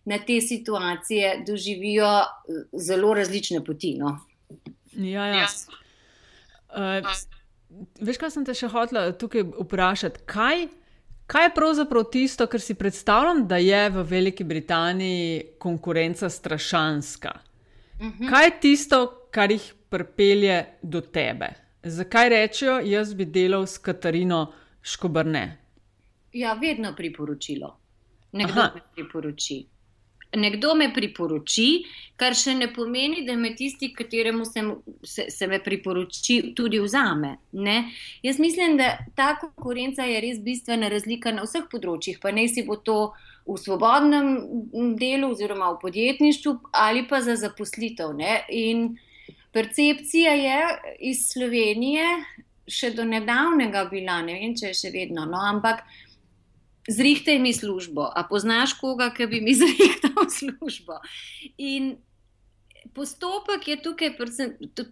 na te situacije doživijo eh, zelo različne poti. No. Ja, ja. Uh, veš, kaj sem te še hotela tukaj vprašati? Kaj, kaj je pravzaprav tisto, kar si predstavljam, da je v Veliki Britaniji konkurenca strašanska? Uh mhm. -huh. Kaj je tisto, kar jih pripelje do tebe? Zakaj rečejo, jaz bi delal s Katarino Škobrne? Ja, vedno priporočilo. Nekdo Aha. me priporoči nekdo me priporoči, kar še ne pomeni, da me tisti, kateremu sem, se, se me priporoči, tudi vzame. Ne? Jaz mislim, da ta konkurenca je res bistvena razlika na vseh področjih, pa ne si bo to v svobodnem delu oziroma v podjetništvu ali pa za zaposlitev. Ne? In percepcija je iz Slovenije še do nedavnega bila, ne vem, če je še vedno, no, ampak zrihtaj mi službo, a poznaš koga, ki bi mi [LAUGHS] zrihtal službo. In postopek je tukaj,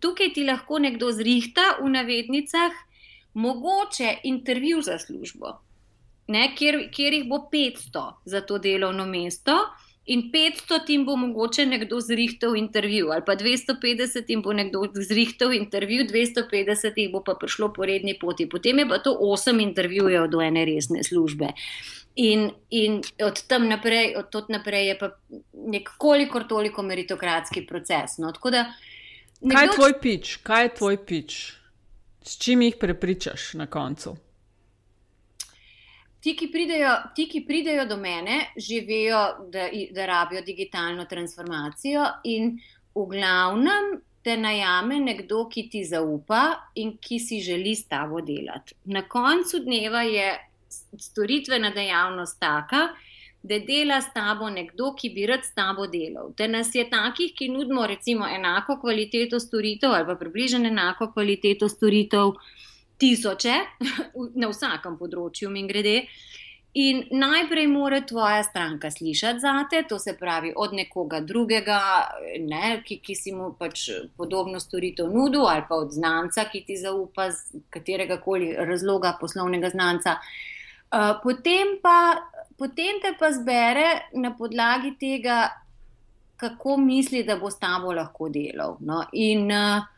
tukaj ti lahko nekdo zrihta v navednicah, mogoče intervju za službo, ne, kjer, kjer jih bo 500 za to delovno mesto in 500 jim bo mogoče nekdo zrihtal intervju, ali pa 250 jim bo nekdo zrihtal intervju, 250 jih bo pa prišlo po redni poti. Potem je pa to 8 intervjujev do ene resne službe. In, in od tam naprej, od tod naprej je pa nekoliko toliko meritokratski proces. No, da, nekdo... Kaj je tvoj pič? Kaj je tvoj pič? S čim jih prepričaš na koncu? Ti ki, pridejo, ti, ki pridejo do mene, živijo, da, da rabijo digitalno transformacijo, in v glavnem te najame nekdo, ki ti zaupa in ki si želi s tabo delati. Na koncu dneva je storitvena dejavnost taka, da dela s tabo nekdo, ki bi rad s tabo delal. Da nas je takih, ki nudimo recimo enako kvaliteto storitev ali pa približno enako kvaliteto storitev tisoče [LAUGHS] na vsakem področju, mi grede. In najprej mora tvoja stranka slišati za te, to se pravi od nekoga drugega, ne, ki, ki si mu pač podobno storitev nudil, ali pa od znanca, ki ti zaupa z katerega koli razloga poslovnega znanca. Uh, potem, pa, potem te pa zbere na podlagi tega, kako misli, da bo s tabo lahko delal. No? In uh,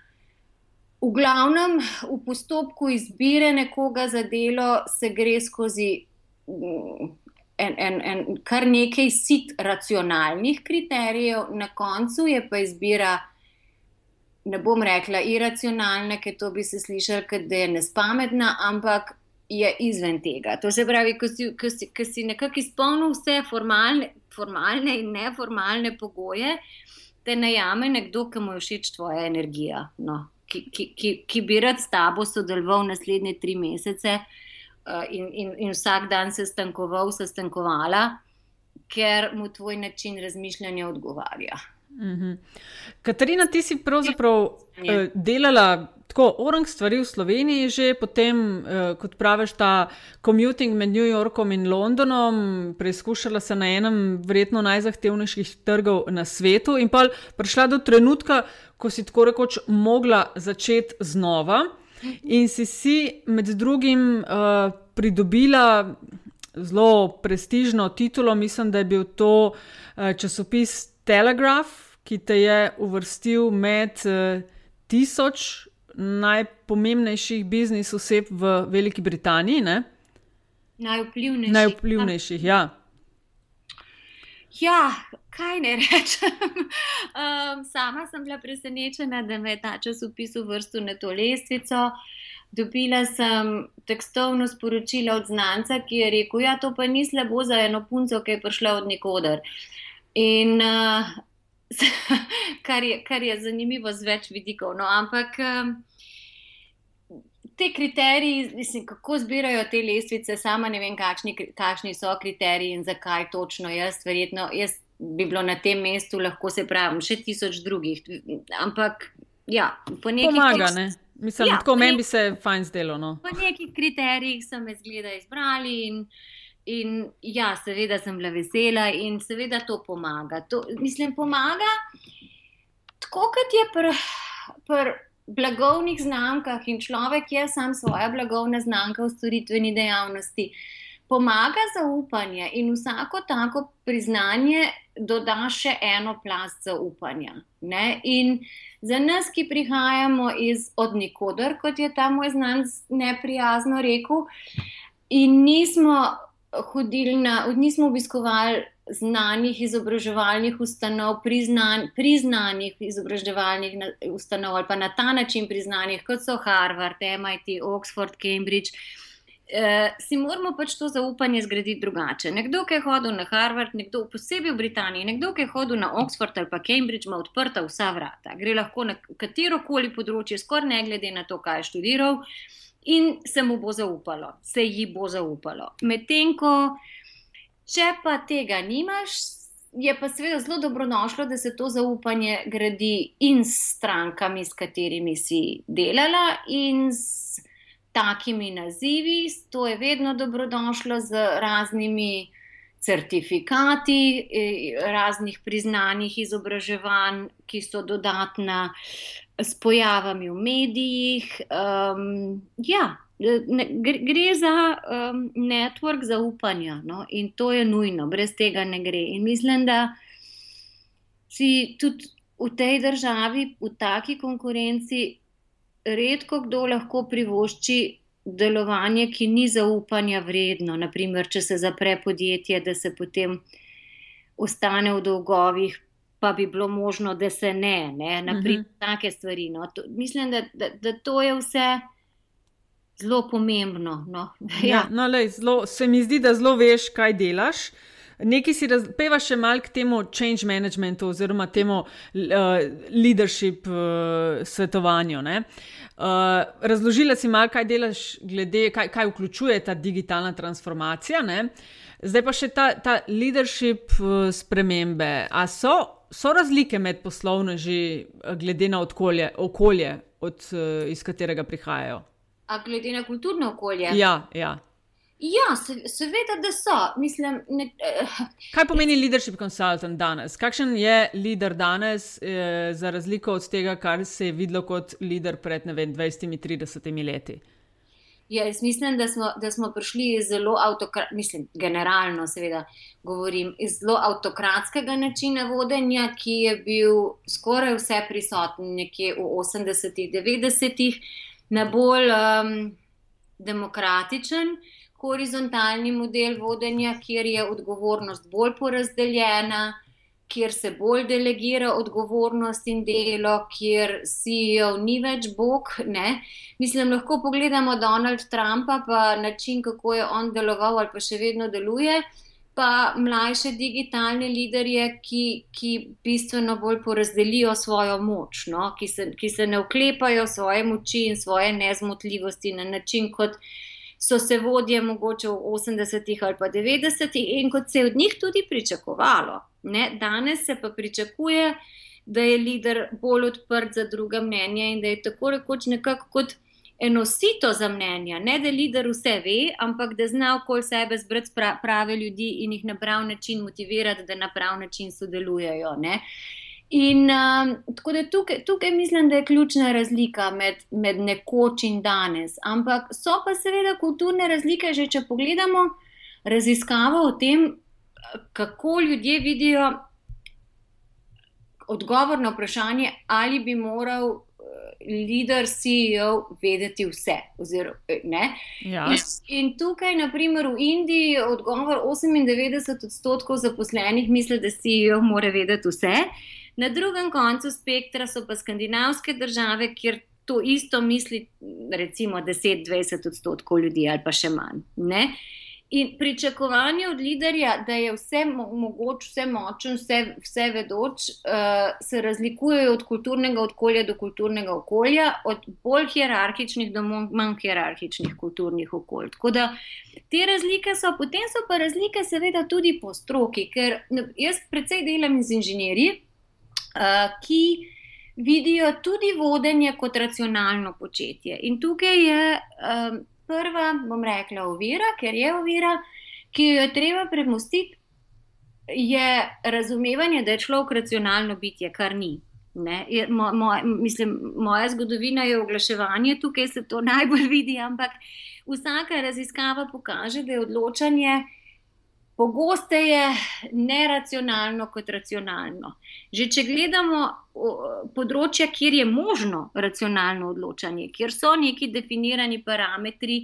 V glavnem, v postopku izbire nekoga za delo se gre skozi mm, en, en, en, kar nekaj sit racionalnih kriterijev, na koncu je pa izbira, ne bom rekla iracionalna, ker to bi se slišali, da je nespametna, ampak je izven tega. To se pravi, ko si, ko si, ko si nekako izpolnil vse formalne, formalne in neformalne pogoje, te najame nekdo, ki mu je všeč tvoja energija. No ki, ki, ki bi rad s tabo sodeloval naslednje tri mesece uh, in, in, in vsak dan se stankoval, se stankovala, ker mu tvoj način razmišljanja odgovarja. -hmm. Katarina, ti si pravzaprav uh, delala tako orang stvari v Sloveniji, že potem, uh, kot praviš, ta commuting med New Yorkom in Londonom, preizkušala se na enem verjetno najzahtevnejših trgov na svetu in pa prišla do trenutka, ko si tako rekoč mogla začeti znova in si si med drugim uh, pridobila zelo prestižno titulo, mislim, da je bil to uh, časopis Telegraph, ki te je uvrstil med uh, tisoč najpomembnejših biznis oseb v Veliki Britaniji. Ne? Najvplivnejših. Najvplivnejših, ja. Ja, kaj ne rečem. [LAUGHS] Um, sama sem bila presenečena, da me je ta časopis uvrstil na to lestvico. Dobila sem tekstovno sporočilo od znanca, ki je rekel: Ja, to pa ni slabo za eno punco, ki je prišla od nikoder. In uh, [LAUGHS] kar, je, kar je zanimivo z več vidikov. No, ampak. Te kriteriji, mislim, kako zbirajo te lestvice, sama ne vem, kakšni, kakšni so kriteriji in zakaj točno jaz. Verjetno jaz bi bilo na tem mestu, lahko se pravim, še tisoč drugih. Ampak, ja, po nekaj pomaga. Ne? Mislim, ja, tako meni bi se fajn zdelo. No. Po nekih kriterijih so me zgleda izbrali in, in ja, seveda sem bila vesela in seveda to pomaga. To, mislim, pomaga tako, kot je pri. Pr, blagovnih znamkah in človek je sam svoja blagovna znamka v storitveni dejavnosti. Pomaga zaupanje in vsako tako priznanje doda še eno plast zaupanja. Ne? In za nas, ki prihajamo iz odnikoder, kot je ta moj znanc neprijazno rekel, in nismo hodili na, nismo obiskovali znanih izobraževalnih ustanov, priznan, priznanih izobraževalnih ustanov ali pa na ta način priznanih, kot so Harvard, MIT, Oxford, Cambridge. Uh, si moramo pač to zaupanje zgraditi drugače. Nekdo, ki je hodil na Harvard, nekdo posebej v Britaniji, nekdo, ki je hodil na Oxford ali pa Cambridge, ima odprta vsa vrata. Gre lahko na katero koli področje, skoraj ne glede na to, kaj je študiral, in se mu bo zaupalo, se ji bo zaupalo. Medtem ko, če pa tega nimaš, je pa seveda zelo dobrodošlo, da se to zaupanje gradi in s strankami, s katerimi si delala, in s takimi nazivi, to je vedno dobrodošlo z raznimi certifikati, e, raznih priznanih izobraževanj, ki so dodatna s pojavami v medijih. Um, ja, ne, gre za um, network zaupanja no? in to je nujno, brez tega ne gre. In mislim, da si tudi v tej državi, v taki konkurenci, redko kdo lahko privošči delovanje, ki ni zaupanja vredno. Naprimer, če se zapre podjetje, da se potem ostane v dolgovih, pa bi bilo možno, da se ne, ne? naprimer, uh mhm. -huh. take stvari. No. To, mislim, da, da, da to je vse. Zelo pomembno. No. [LAUGHS] Ja. Ja, no, lej, zelo, se mi zdi, da zelo veš, kaj delaš. Nekaj si razpeva še malo k temu change managementu oziroma temu uh, leadership uh, svetovanju. Uh, razložila si malo, kaj delaš, glede, kaj, kaj vključuje ta digitalna transformacija. Ne? Zdaj pa še ta, ta leadership uh, spremembe. A so, so razlike med poslovneži, glede na okolje, okolje od, uh, iz katerega prihajajo? A glede na kulturno okolje? Ja, ja. Ja, seveda, da so. Mislim, ne, uh, Kaj pomeni leadership consultant danes? Kakšen je leader danes, eh, za razliko od tega, kar se je videlo kot leader pred 20-30 leti? Ja, jaz mislim, da smo, da smo prišli iz zelo mislim, generalno, seveda, govorim, iz zelo avtokratskega načina vodenja, ki je bil skoraj vse prisoten nekje v 80-ih, 90-ih, na bolj um, demokratičen horizontalni model vodenja, kjer je odgovornost bolj porazdeljena, kjer se bolj delegira odgovornost in delo, kjer CEO ni več Bog. Ne? Mislim, lahko pogledamo Donald Trumpa, pa način, kako je on deloval ali pa še vedno deluje. Pa mlajše digitalne liderje, ki, ki bistveno bolj porazdelijo svojo moč, no? ki, se, ki se ne uklepajo svoje moči in svoje nezmotljivosti na način, kot so se vodje mogoče v 80-ih ali pa 90-ih in kot se je od njih tudi pričakovalo. Ne? Danes se pa pričakuje, da je voditelj bolj odprt za druga mnenja in da je tako rekoč nekako kot enosito za mnenja. Ne da voditelj vse ve, ampak da zna okoli sebe zbrati prave ljudi in jih na prav način motivirati, da na prav način sodelujejo. Ne? In um, tako da tukaj, tukaj mislim, da je ključna razlika med, med nekoč in danes. Ampak so pa seveda kulturne razlike, že če pogledamo raziskavo o tem, kako ljudje vidijo odgovor na vprašanje, ali bi moral voditelj CEO vedeti vse. Oziroma, ja. in, in tukaj, naprimer, v Indiji je odgovor 98 odstotkov zaposlenih misli, da CEO mora vedeti vse. Na drugem koncu spektra so pa skandinavske države, kjer to isto misli, recimo 10-20 odstotkov ljudi ali pa še manj. Ne? In pričakovanje od liderja, da je vse mogoče, vse močen, vse, vse vedoč, uh, se razlikujejo od kulturnega okolja do kulturnega okolja, od bolj hierarhičnih do manj hierarhičnih kulturnih okolj. Tako da te razlike so, potem so pa razlike, seveda, tudi po stroki, ker jaz predvsej delam z inženirji. Eh, ki vidijo tudi vodenje kot racionalno početje. In tukaj je um, prva, bom rekla, ovira, ker je ovira, ki jo je treba premustiti, je razumevanje, da je človek racionalno bitje, kar ni. Je, mo, mo, mislim, moja zgodovina je oglaševanje, tukaj se to najbolj vidi, ampak vsaka raziskava pokaže, da je odločanje pogosteje neracionalno kot racionalno. Že če gledamo področja, kjer je možno racionalno odločanje, kjer so neki definirani parametri,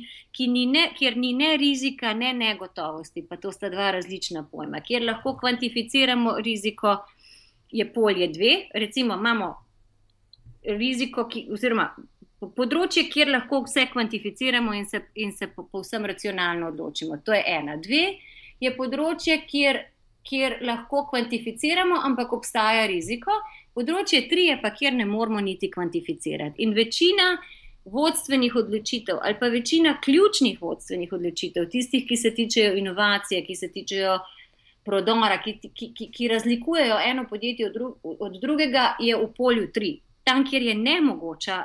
ni ne, kjer ni ne rizika, ne negotovosti, pa to sta dva različna pojma, kjer lahko kvantificiramo riziko, je polje dve. Recimo, imamo riziko, ki, oziroma področje, kjer lahko vse kvantificiramo in se, in se povsem racionalno odločimo. To je ena. Dve je področje, kjer, kjer lahko kvantificiramo, ampak obstaja riziko. Področje tri je pa, kjer ne moramo niti kvantificirati. In večina vodstvenih odločitev, ali pa večina ključnih vodstvenih odločitev, tistih, ki se tičejo inovacije, ki se tičejo prodora, ki, ki, ki, ki razlikujejo eno podjetje od, dru, od drugega, je v polju tri. Tam, kjer je nemogoča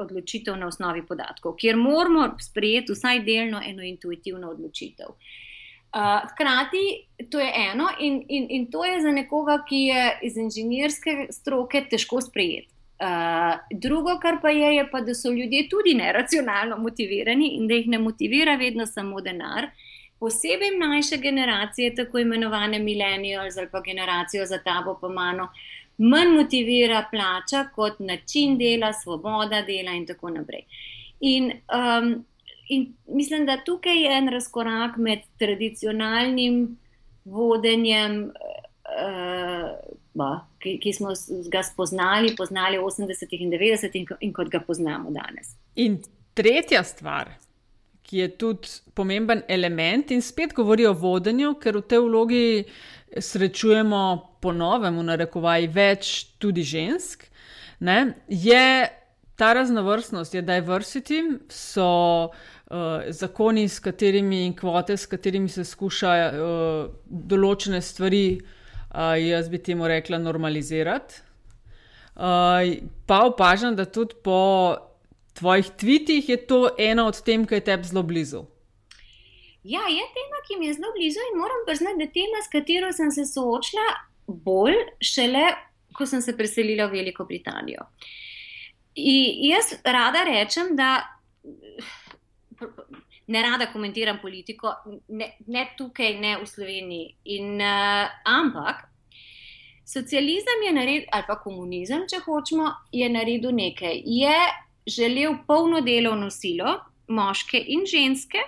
odločitev na osnovi podatkov, kjer moramo sprejeti vsaj delno eno intuitivno odločitev. Uh, Hkrati, to je eno, in, in, in to je za nekoga, ki je iz inženirske stroke, težko sprejeti. Uh, drugo, kar pa je, je pa, da so ljudje tudi neracionalno motivirani in da jih ne motivira vedno samo denar. Posebej mlajše generacije, tako imenovane millennials ali pa generacijo za tabo, pa mano, manj motivira plača kot način dela, svoboda dela in tako naprej. In um, in mislim, da tukaj je en razkorak med tradicionalnim vodenjem, uh, ba, ki, ki smo ga spoznali, poznali v 80-ih in 90-ih, in, in kot ga poznamo danes. In tretja stvar. Ki je tudi pomemben element, in spet govori o vodenju, ker v tej vlogi srečujemo ponovem, v narekovaji, več tudi žensk. Ne, je ta raznovrstnost, je diversity, so uh, zakoni, s katerimi in kvote, s katerimi se skuša uh, določene stvari, uh, jaz bi temu rekla, normalizirati. Uh, pa opažam, da tudi po tvojih tvitih je to ena od tem, ki je tebi zelo blizu. Ja, je tema, ki mi je zelo blizu in moram priznati, da je tema, s katero sem se soočila bolj šele, ko sem se preselila v Veliko Britanijo. In jaz rada rečem, da ne rada komentiram politiko, ne, ne tukaj, ne v Sloveniji. In, uh, ampak socializem je naredil, ali pa komunizem, če hočemo, je naredil nekaj. Je želel polno delovno silo, moške in ženske,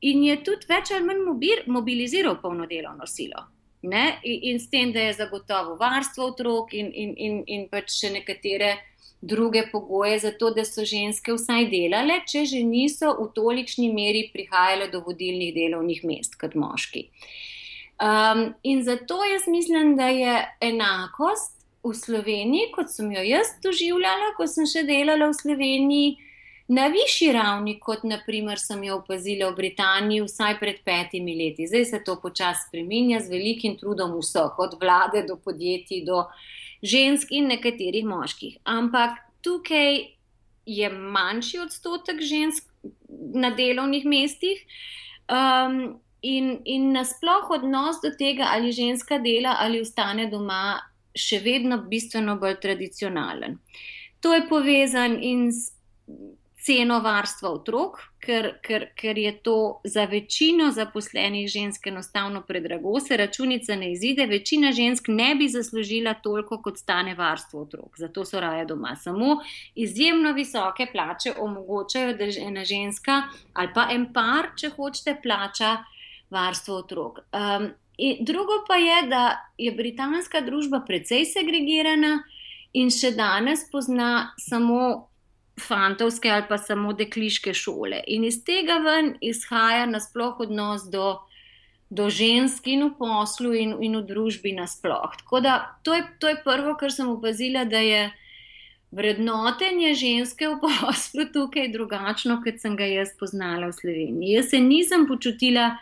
in je tudi več ali manj mobiliziral polno delovno silo. Ne? In s tem, da je zagotovo varstvo otrok in, in, in, in pač še nekatere druge pogoje za to, da so ženske vsaj delale, če že niso v tolikšni meri prihajale do vodilnih delovnih mest kot moški. Um, in zato jaz mislim, da je enakost v Sloveniji, kot sem jo jaz doživljala, ko sem še delala v Sloveniji, na višji ravni, kot naprimer sem jo opazila v Britaniji vsaj pred petimi leti. Zdaj se to počasi spreminja z velikim trudom vseh, od vlade do podjetij do žensk in nekaterih moških. Ampak tukaj je manjši odstotek žensk na delovnih mestih. Um, In, in nasplošno odnos do tega, ali ženska dela ali ostane doma, še vedno bistveno bolj tradicionalen. To je povezan in s ceno varstva otrok, ker, ker, ker je to za večino zaposlenih žensk enostavno predrago, se računica ne izide. Večina žensk ne bi zaslužila toliko, kot stane varstvo otrok, zato so raje doma. Samo izjemno visoke plače omogočajo, da ena ženska ali pa en par, če hočete, plača varstvo otrok. Um, drugo pa je, da je britanska družba precej segregirana in še danes pozna samo fantovske ali pa samo dekliške šole. In iz tega ven izhaja nasploh odnos do, do žensk in v poslu in, in v družbi nasploh. Tako da to je, to je prvo, kar sem opazila, da je vrednotenje ženske v poslu tukaj drugačno, kot sem ga jaz poznala v Sloveniji. Jaz se nisem počutila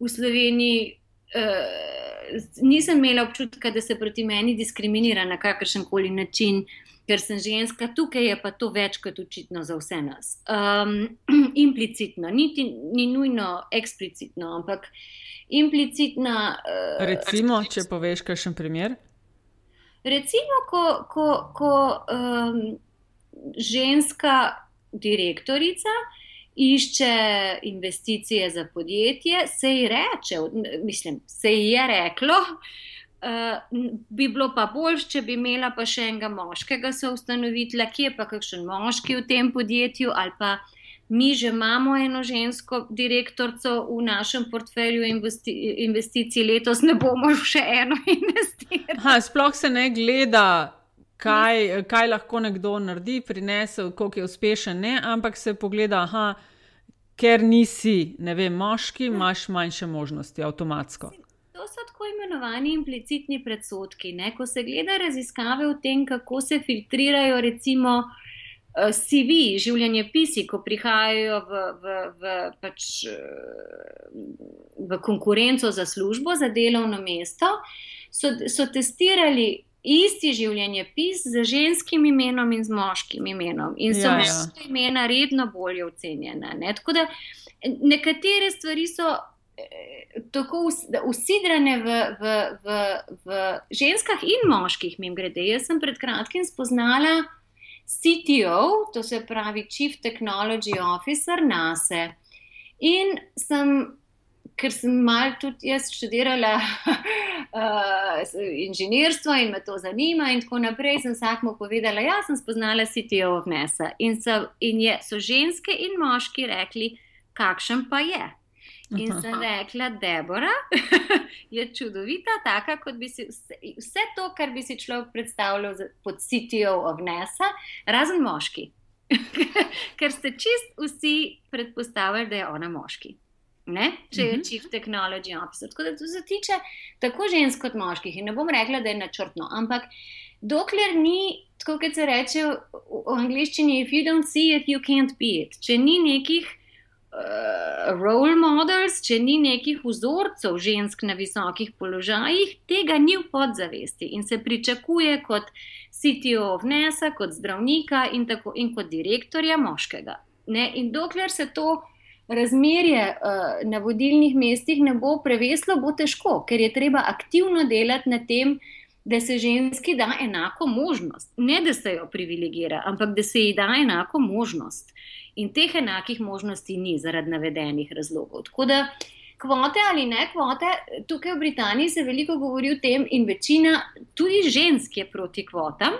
v Sloveniji. Uh, nisem imela občutka, da se proti meni diskriminira na kakršen koli način, uh, ker sem ženska, tukaj je pa to več kot očitno za vse nas. Um, [CLEARS THROAT] implicitno, niti ni nujno eksplicitno, ampak implicitno. Uh, Recimo, če poveš, kakšen primer. Recimo, ko, ko, ko um, ženska direktorica išče investicije za podjetje, se ji reče, mislim, se ji je reklo. Uh, bi bilo pa bolj, če bi imela pa še enega moškega soustanovitla, ki je pa kakšen moški v tem podjetju, ali pa mi že imamo eno žensko direktorico v našem portfelju investi investicij, letos ne bomo [LAUGHS] še eno investirali. Sploh se ne gleda, kaj, kaj lahko nekdo naredi, prinese, koliko je uspešen, ne? ampak se pogleda, aha, ker nisi, ne vem, moški, imaš manjše možnosti, avtomatsko. To so tako imenovani implicitni predsotki. Ne? Ko se gleda raziskave o tem, kako se filtrirajo, recimo, eh, CV, življenje pisi, ko prihajajo v, v, v, pač, eh, v konkurenco za službo, za delovno mesto, so, so testirali isti življenjepis z ženskim imenom in z moškim imenom. In so ja, moška ja. imena redno bolje ocenjena. Ne? Tako da nekatere stvari so eh, tako usidrane v, v, v, v ženskah in moških, mi grede. Jaz sem pred kratkim spoznala CTO, to se pravi Chief Technology Officer, nase. In sem ker sem mal tudi jaz študirala uh, [LAUGHS] inženirstvo in me to zanima, in tako naprej, sem vsakmu povedala, da ja, sem spoznala CTO vnesa. In, so, in je, so ženske in moški rekli, kakšen pa je. In sem [LAUGHS] rekla, Debora [LAUGHS] je čudovita, taka kot bi si vse, vse to, kar bi si človek predstavljal pod CTO vnesa, razen moški. [LAUGHS] ker ste čist vsi predpostavljali, da je ona moški ne? če je mhm. chief technology officer. Tako da to se tiče tako žensk kot moških. In ne bom rekla, da je načrtno, ampak dokler ni, tako kot se reče v, angliščini, if you don't see it, you can't be it. Če ni nekih uh, role models, če ni nekih vzorcev žensk na visokih položajih, tega ni v podzavesti in se pričakuje kot CTO vnesa, kot zdravnika in, tako, in kot direktorja moškega. Ne? In dokler se to razmerje uh, na vodilnih mestih ne bo preveslo, bo težko, ker je treba aktivno delati na tem, da se ženski da enako možnost. Ne da se jo privilegira, ampak da se ji da enako možnost. In teh enakih možnosti ni zaradi navedenih razlogov. Tako da kvote ali ne kvote, tukaj v Britaniji se veliko govori o tem, in večina tudi žensk je proti kvotam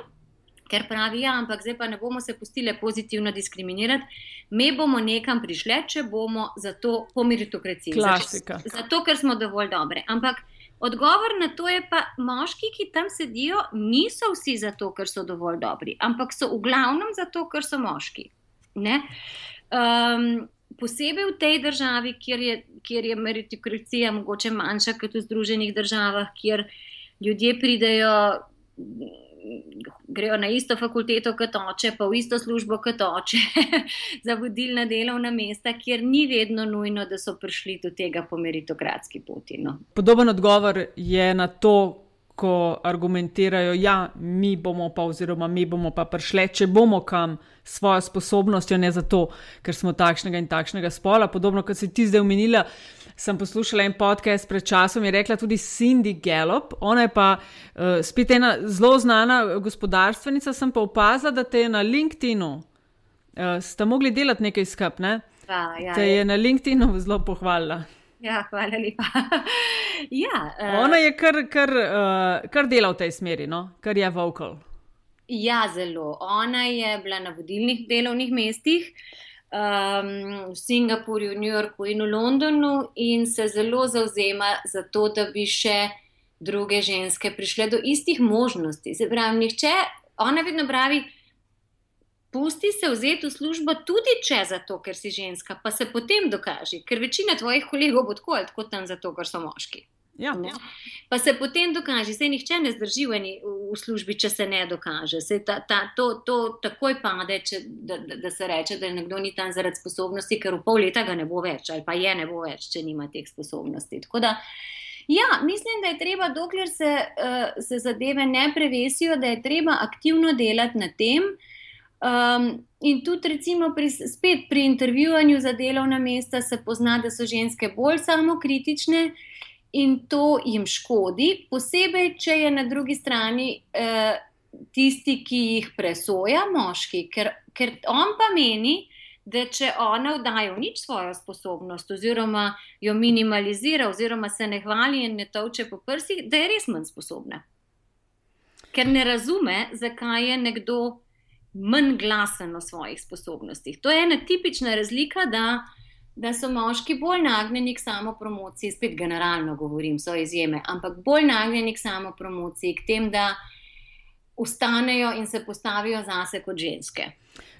ker pravi, ja, ampak zdaj pa ne bomo se pustili pozitivno diskriminirati, mi bomo nekam prišli, če bomo za to po meritokraciji. Klasika. Zato, ker smo dovolj dobri. Ampak odgovor na to je pa, moški, ki tam sedijo, niso vsi zato, ker so dovolj dobri, ampak so v glavnem zato, ker so moški. Um, posebej v tej državi, kjer je, kjer je meritokracija mogoče manjša kot v Združenih državah, kjer ljudje pridejo grejo na isto fakulteto kot oče, pa v isto službo kot oče, [LAUGHS] za vodilna delovna mesta, kjer ni vedno nujno, da so prišli do tega po meritokratski poti. No. Podoben odgovor je na to, ko argumentirajo, da ja, mi bomo pa, oziroma mi bomo pa prišli, če bomo kam s svojo sposobnostjo, ne zato, ker smo takšnega in takšnega spola. Podobno kot si ti zdaj omenila sem poslušala en podcast pred časom, je rekla tudi Cindy Gallup. Ona je pa uh, spet ena zelo znana gospodarstvenica. Sem pa opazila, da te je na LinkedIn-u, uh, ste mogli delati nekaj skupaj. Ne? Ja, ja, te je na LinkedIn-u zelo pohvalila. Ja, hvala lepa. [LAUGHS] ja, uh, Ona je kar, kar, uh, kar dela v tej smeri, no? kar je vocal. Ja, zelo. Ona je bila na vodilnih delovnih mestih. Um, v Singapurju, v New Yorku in v Londonu, in se zelo zauzema za to, da bi še druge ženske prišle do istih možnosti. Se pravi, nihče, ona vedno pravi. Pusti se vzeti v službo tudi če zato, ker si ženska, pa se potem dokaži, ker večina tvojih kolegov bo tako ali tako tam zato, ker so moški. Ja, ja. Pa se potem dokaže, da se nihče ne zdrži v, v službi, če se ne dokaže. Se ta, ta, to, to takoj pade, če, da, da se reče, da nekdo ni tam zaradi sposobnosti, ker v pol leta ga ne bo več, ali pa je ne bo več, če nima teh sposobnosti. Da, ja, mislim, da je treba, dokler se, uh, se zadeve ne prevesijo, da je treba aktivno delati na tem. Um, in tudi, recimo, pri, spet pri intervjuvanju za delovna mesta se pozna, da so ženske bolj samokritične in to jim škodi, posebej, če je na drugi strani eh, tisti, ki jih presoja, moški, ker, ker on pa meni, da če ona vdaja v nič svojo sposobnost, oziroma jo minimalizira, oziroma se ne hvali in ne toče po prsih, da je res manj sposobna. Ker ne razume, zakaj je nekdo manj glasen o svojih sposobnostih. To je ena tipična razlika, da, da so moški bolj nagnjeni k samopromociji, spet generalno govorim, so izjeme, ampak bolj nagnjeni k samopromociji, k tem, da ustanejo in se postavijo zase kot ženske.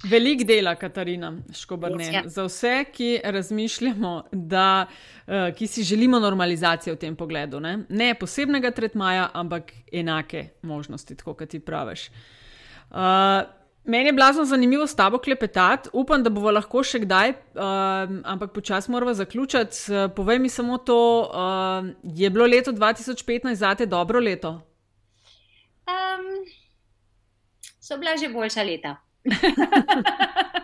Velik dela, Katarina Škobrne, ja. za vse, ki razmišljamo, da, uh, ki si želimo normalizacije v tem pogledu. Ne, ne posebnega tretmaja, ampak enake možnosti, tako kot ti praviš. Uh, meni je blazno zanimivo s tabo klepetati, upam, da bomo lahko še kdaj, uh, ampak počasi moramo zaključiti. Povej mi samo to, uh, je bilo leto 2015 zate dobro leto? Um, so bila že boljša leta. [LAUGHS]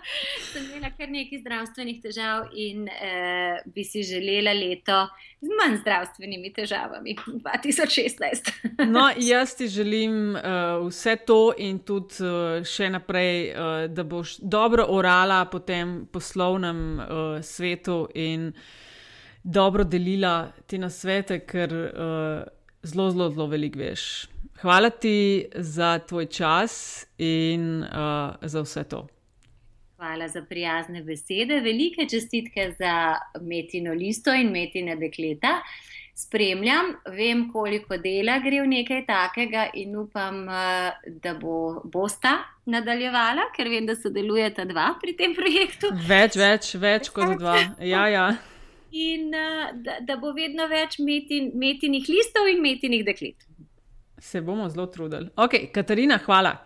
sem imela kar nekaj zdravstvenih težav in eh, bi si želela leto z manj zdravstvenimi težavami, 2016. no, [LAUGHS] jaz ti želim uh, vse to in tudi uh, še naprej, uh, da boš dobro orala po tem poslovnem uh, svetu in dobro delila ti na svete, ker uh, zelo, zelo, zelo veliko veš. Hvala ti za tvoj čas in uh, za vse to. Hvala za prijazne besede, velike čestitke za metino listo in metine dekleta. Spremljam, vem, koliko dela gre v nekaj takega, in upam, uh, da bo bosta nadaljevala, ker vem, da sodelujeta dva pri tem projektu. Več, več, več kot dva. Ja, ja. In uh, da, da bo vedno več metin, metinih listov in metinih deklet. Se bomo zelo trudili. Ok, Katarina, hvala.